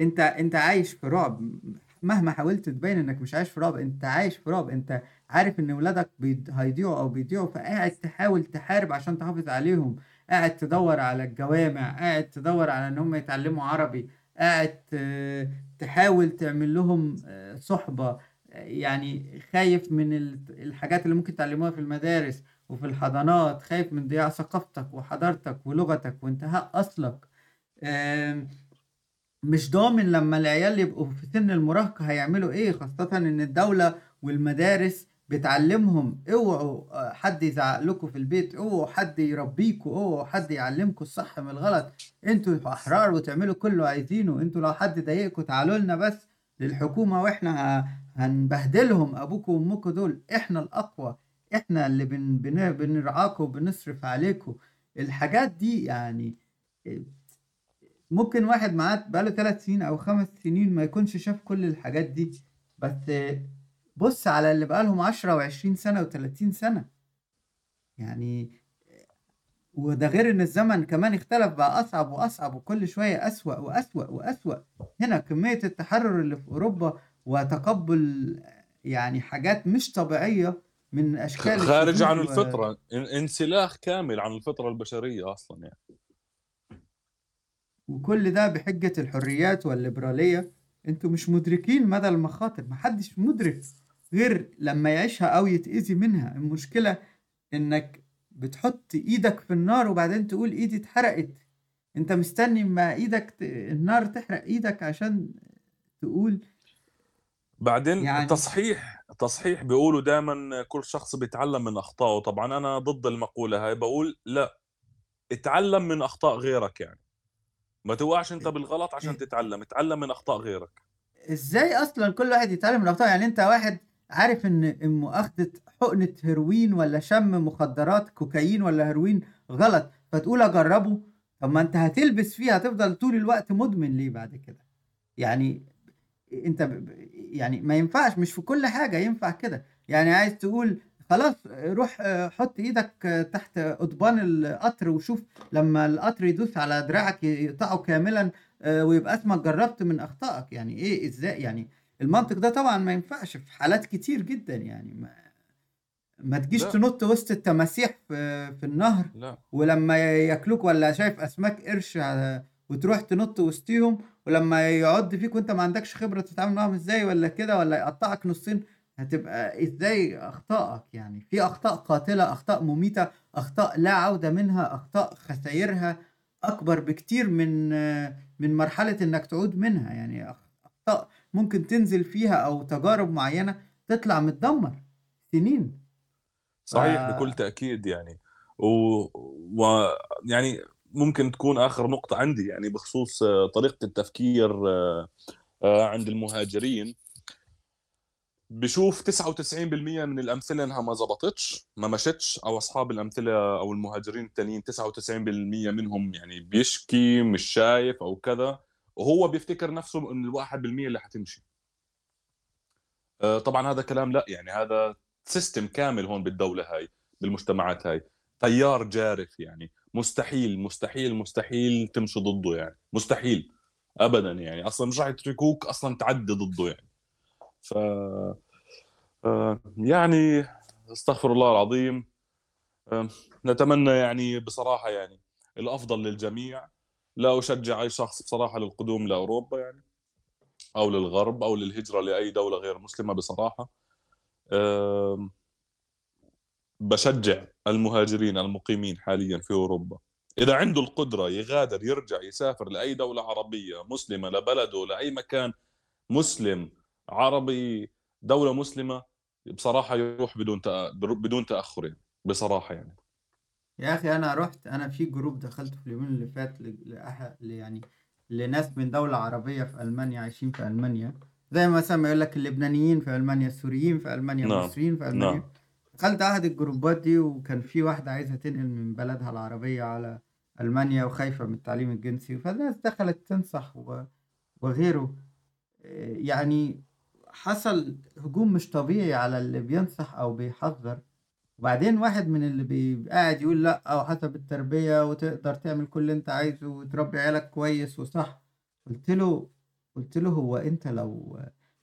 أنت أنت عايش في رعب، مهما حاولت تبيّن إنك مش عايش في رعب، أنت عايش في رعب، أنت عارف إن ولادك بيض هيضيعوا أو بيضيعوا، فقاعد تحاول تحارب عشان تحافظ عليهم، قاعد تدوّر على الجوامع، قاعد تدوّر على إن هم يتعلّموا عربي، قاعد تحاول تعمل لهم آآ صُحبة، آآ يعني خايف من ال الحاجات اللي ممكن يتعلّموها في المدارس وفي الحضانات، خايف من ضياع ثقافتك وحضارتك ولغتك وانتهاء أصلك، مش ضامن لمّا العيال يبقوا في سِن المراهقة هيعملوا إيه، خاصةً إن الدولة والمدارس بتعلّمهم اوعوا آآ حد يزعّق لكم في البيت، اوعوا حد يربيكم، اوعوا حد يعلّمكم الصح من الغلط، أنتم أحرار وتعملوا كل اللي عايزينه، أنتم لو حد ضايقكم تعالوا لنا بس للحكومة وإحنا ه هنبهدلهم أبوكم وأمكم دول، إحنا الأقوى، إحنا اللي بن بن بنرعاكم وبنصرف عليكم، الحاجات دي يعني آآ ممكن واحد معاه بقى له 3 سنين أو 5 سنين ما يكونش شاف كل الحاجات دي، بس بُص على اللي بقى لهم 10 و20 سنة و30 سنة. يعني وده غير إن الزمن كمان اختلف بقى أصعب وأصعب وكل شوية أسوأ وأسوأ وأسوأ، هنا كمية التحرُّر اللي في أوروبا وتقبُّل يعني حاجات مش طبيعية من خ أشكال خارج عن و الفطرة، ان انسلاخ كامل عن الفطرة البشرية أصلًا يعني. وكل ده بحجة الحريات والليبرالية، أنتم مش مدركين مدى المخاطر، ما حدش مُدرك غير لمّا يعيشها أو يتأذي منها، المشكلة إنك بتحُط إيدك في النار وبعدين تقول إيدي اتحرقت، أنت مستني أمّا إيدك ت النار تحرق إيدك عشان تقول بعدين يعني تصحيح تصحيح بيقولوا دايمًا كل شخص بيتعلّم من أخطائه، طبعًا أنا ضد المقولة هاي، باقول لأ، اتعلّم من أخطاء غيرك يعني، ما توقعش أنت أ بالغلط عشان تتعلّم، اتعلّم من أخطاء غيرك. إزاي أصلًا كل واحد يتعلّم من أخطائه؟ يعني أنت واحد عارف إن إن مؤاخدة حُقنة هيروين والّا شَم مخدرات كوكايين والّا هيروين غلط، فتقول أجرّبه، طب ما أنت هتلبس فيه، هتفضل طول الوقت مدمن ليه بعد كده؟ يعني ب يعني ما ينفعش مش في كل حاجة ينفع كده، يعني عايز تقول خلاص روح حُط إيدك تحت قضبان القطر وشوف لمّا القطر يدوس على دراعك يقطعه كاملًا آآ ويبقى اسمك جرّبت من أخطائك، يعني إيه إزاي؟ يعني المنطق ده طبعًا ما ينفعش في حالات كتير جدًا يعني ما ما تجيش. تنُط وسط التماسيح في في النهر لأ. ولمّا ياكلوك والّا شايف أسماك قرش ع وتروح تنُط وسطيهم ولمّا يعُض فيك وأنت ما عندكش خبرة تتعامل معاهم إزاي والّا كده والّا يقطّعك نُصّين، هتبقى إزاي أخطائك يعني؟ في أخطاء قاتلة، أخطاء مميتة، أخطاء لا عودة منها، أخطاء خسايرها أكبر بكتير من من مرحلة إنك تعود منها، يعني أخ أخطاء ممكن تنزل فيها أو تجارب معيّنة تطلع متدمّر سنين. ف صحيح بكل تأكيد يعني، و ويعني ممكن تكون آخر نقطة عندي يعني بخصوص طريقة التفكير آآ عند المهاجرين. باشوف 99% من الأمثلة إنها ما ضبطتش، ما مشتش أو أصحاب الأمثلة أو المهاجرين التانيين 99% منهم يعني بيشكي، مش شايف أو كذا، وهو بيفتكر نَفْسه إن ال1% اللي حتمشي. آآ طبعًا هذا كلام لأ، يعني هذا system كامل هون بالدولة هاي، بالمجتمعات هاي، تيار جارف يعني، مستحيل، مستحيل، مستحيل تمشوا ضده يعني، مستحيل، أبدًا يعني، أصلًا مش راح يتركوك أصلًا تعدّي ضده يعني. ف آآ يعني أستغفر الله العظيم، آمم نتمنى يعني بصراحة يعني الأفضل للجميع، لا أشجّع أي شخص بصراحة للقدوم لأوروبا يعني، أو للغرب أو للهجرة لأي دولة غير مسلمة بصراحة. آمم باشجّع المهاجرين المقيمين حاليًا في أوروبا، إذا عنده القدرة يغادر، يرجع، يسافر لأي دولة عربية مسلمة لبلده، لأي مكان مسلم، عربي، دولة مسلمة، بصراحة يروح بدون بدون تأخُّر يعني، بصراحة يعني. يا أخي أنا رُحت أنا في group دخلته في اليومين اللي فات ل لأح ل يعني لناس من دولة عربية في ألمانيا عايشين في ألمانيا، زي مثلًا ما يقول لك اللبنانيين في ألمانيا، السوريين في ألمانيا، نعم، المصريين في نعم. دخلت أحد الجروبات دي وكان في واحدة عايزة تنقل من بلدها العربية على ألمانيا وخايفة من التعليم الجنسي، فالناس دخلت تنصح و وغيره. يعني حصل هجوم مش طبيعي على اللي بينصح أو بيحذّر، وبعدين واحد من اللي بي قاعد يقول لأ وحسب التربية وتقدر تعمل كل اللي أنت عايزه وتربي عيالك كويس وصح، قُلت له قُلت له: "هو أنت لو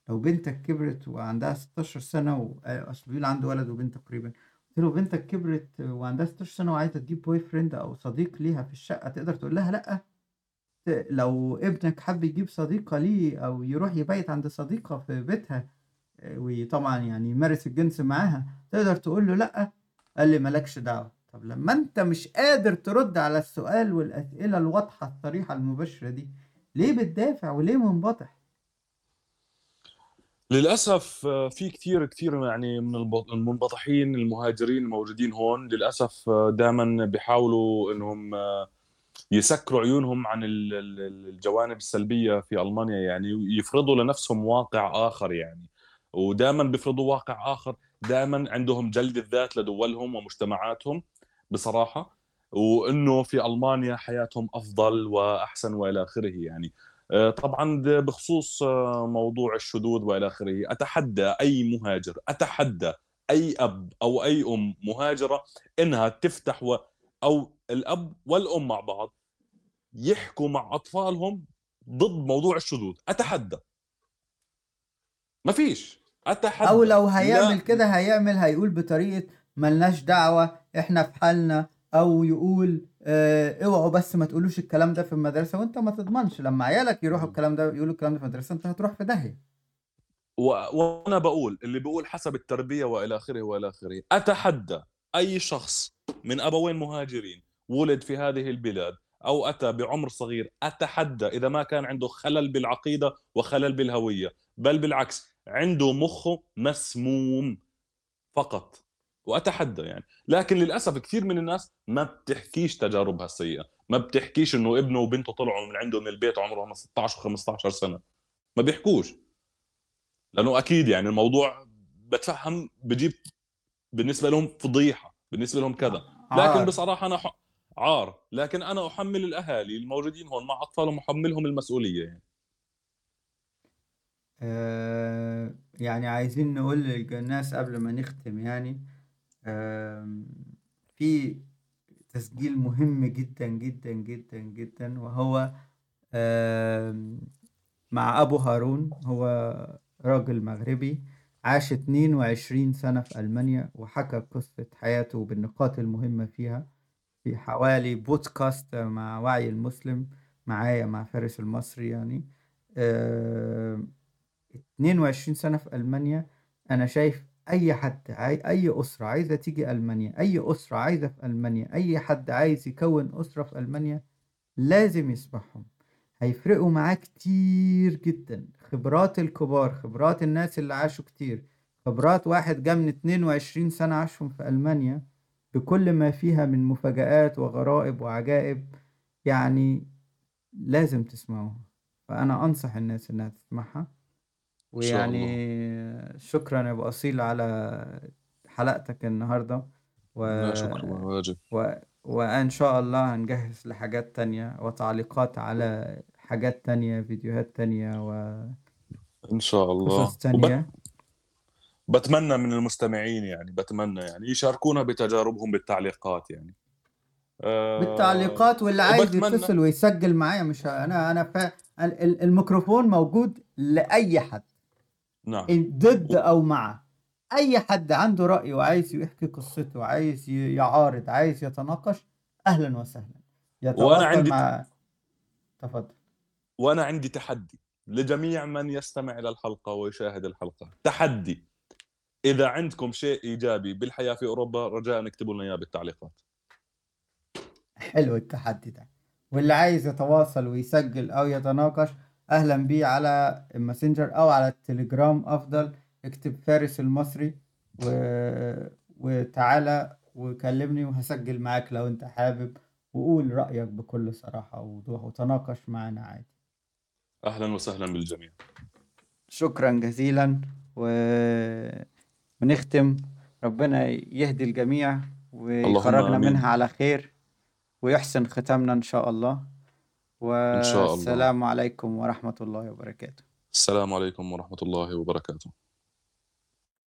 لو بنتك كبرت وعندها 16 سنة و" بيقول عنده ولد وبنت تقريبًا، قُلت له: "بنتك كبرت وعندها 16 سنة وعايزة تجيب boy friend أو صديق ليها في الشقة تقدر تقول لها لأ؟ لو ابنك حَب يجيب صديقة ليه أو يروح يبيت عند صديقة في بيتها وطبعًا يعني يمارس الجنس معاها، تقدر تقول له لأ؟" قال لي: "ما لكش دعوة." طب لمّا أنت مش قادر ترُد على السؤال والأسئلة الواضحة الصريحة المباشرة دي، ليه بتدافع وليه منبطح؟ للأسف آه، في كتير كتير يعني من المنبطحين المهاجرين الموجودين هون للأسف آه، دائما بيحاولوا إنهم آه، يسكروا عيونهم عن ال- ال- الجوانب السلبية في ألمانيا يعني ويفرضوا لنفسهم واقع آخر يعني ودائما بيفرضوا واقع آخر. دائما عندهم جلد الذات لدولهم ومجتمعاتهم بصراحة وإنه في ألمانيا حياتهم أفضل وأحسن وإلى آخره يعني. آه، طبعا بخصوص آه، موضوع الشذوذ وإلى آخره. أتحدى أي مهاجر أتحدى أي أب أو أي أم مهاجرة إنها تفتح و... أو الأب والأم مع بعض يحكوا مع أطفالهم ضد موضوع الشذوذ. أتحدى. ما فيش. اتحدى أو لو هيعمل كده هيعمل هيقول بطريقة ما لناش دعوة إحنا في حالنا. أو يقول آآ اوعوا بس ما تقولوش الكلام ده في المدرسة وأنت ما تضمنش. لمّا عيالك يروحوا الكلام ده يقولوا الكلام ده في المدرسة أنت هتروح في داهية. و... وأنا بقول اللي بيقول حسب التربية وإلى آخره وإلى آخره. أتحدى أي شخص من أبوين مهاجرين ولد في هذه البلاد أو أتى بعمر صغير أتحدى إذا ما كان عنده خلل بالعقيدة وخلل بالهوية. بل بالعكس عنده مخه مسموم فقط وأتحدى يعني. لكن للأسف كثير من الناس ما بتحكيش تجاربها السيئة ما بتحكيش إنه ابنه وبنته طلعوا من عنده من البيت عمرهم 16 و15 سنة ما بيحكوش. لأنه أكيد يعني الموضوع بتفهم بجيب بالنسبة لهم فضيحة بالنسبة لهم كذا. لكن عار. بصراحة أنا ح... عار لكن أنا أحمل الأهالي الموجودين هون مع أطفالهم احملهم المسؤولية يعني. آآ يعني عايزين نقول للناس قبل ما نختم يعني في تسجيل مهم جدًا، جدًا، جدًا، جدًا وهو مع أبو هارون هو راجل مغربي عاش 22 سنة في ألمانيا وحكى قصة حياته بالنقاط المهمة فيها في حوالي بودكاست مع وعي المسلم معايا مع فارس المصري يعني. آمم 22 سنة في ألمانيا أنا شايف أي حد عاي أي أسرة عايزة تيجي ألمانيا، أي أسرة عايزة في ألمانيا، أي حد عايز يكوّن أسرة في ألمانيا لازم يسمعهم، هيفرقوا معاه كتير جدًا، خبرات الكبار، خبرات الناس اللي عاشوا كتير، خبرات واحد جه من 22 سنة عاشهم في ألمانيا بكل ما فيها من مفاجآت وغرائب وعجائب، يعني لازم تسمعوها، فأنا أنصح الناس إنها تسمعها. ويعني شكرًا يا أبو أصيل على حلقتك النهارده. و لا شكر ولا واجب. و وإن شاء الله هنجهّز لحاجات تانية وتعليقات على حاجات تانية، فيديوهات تانية إن شاء الله. وبت... تانية. بتمنى من المستمعين يعني بتمنى يعني يشاركونا بتجاربهم بالتعليقات يعني. أه... بالتعليقات واللي عايز يتصل ويسجّل معايا مش ه أنا أنا ف ال ال الميكروفون موجود لأي حد، نعم. ضد و... أو مع، أي حد عنده رأي وعايز يحكي قصته، عايز ي يعارض، عايز يتناقش، أهلًا وسهلًا، وأنا عندي. مع تفضل. وأنا عندي تحدي لجميع من يستمع إلى الحلقة ويشاهد الحلقة. تحدي. إذا عندكم شيء إيجابي بالحياة في أوروبا رجاء اكتبوا لنا إياه بالتعليقات. حلو التحدي ده، واللي عايز يتواصل ويسجّل أو يتناقش أهلًا بيه على الماسنجر أو على التليجرام أفضل، اكتب فارس المصري و وتعالَ وكلمني وهاسجّل معاك لو أنت حابب، وقُل رأيك بكل صراحة ووضوح وتناقش معانا عادي. أهلا وسهلا بالجميع. شكرًا جزيلًا و ونختم، ربنا يهدي الجميع ويخرجنا منها على خير، ويحسن ختامنا إن شاء الله، ان شاء الله والسلام عليكم ورحمة الله وبركاته. السلام عليكم ورحمة الله وبركاته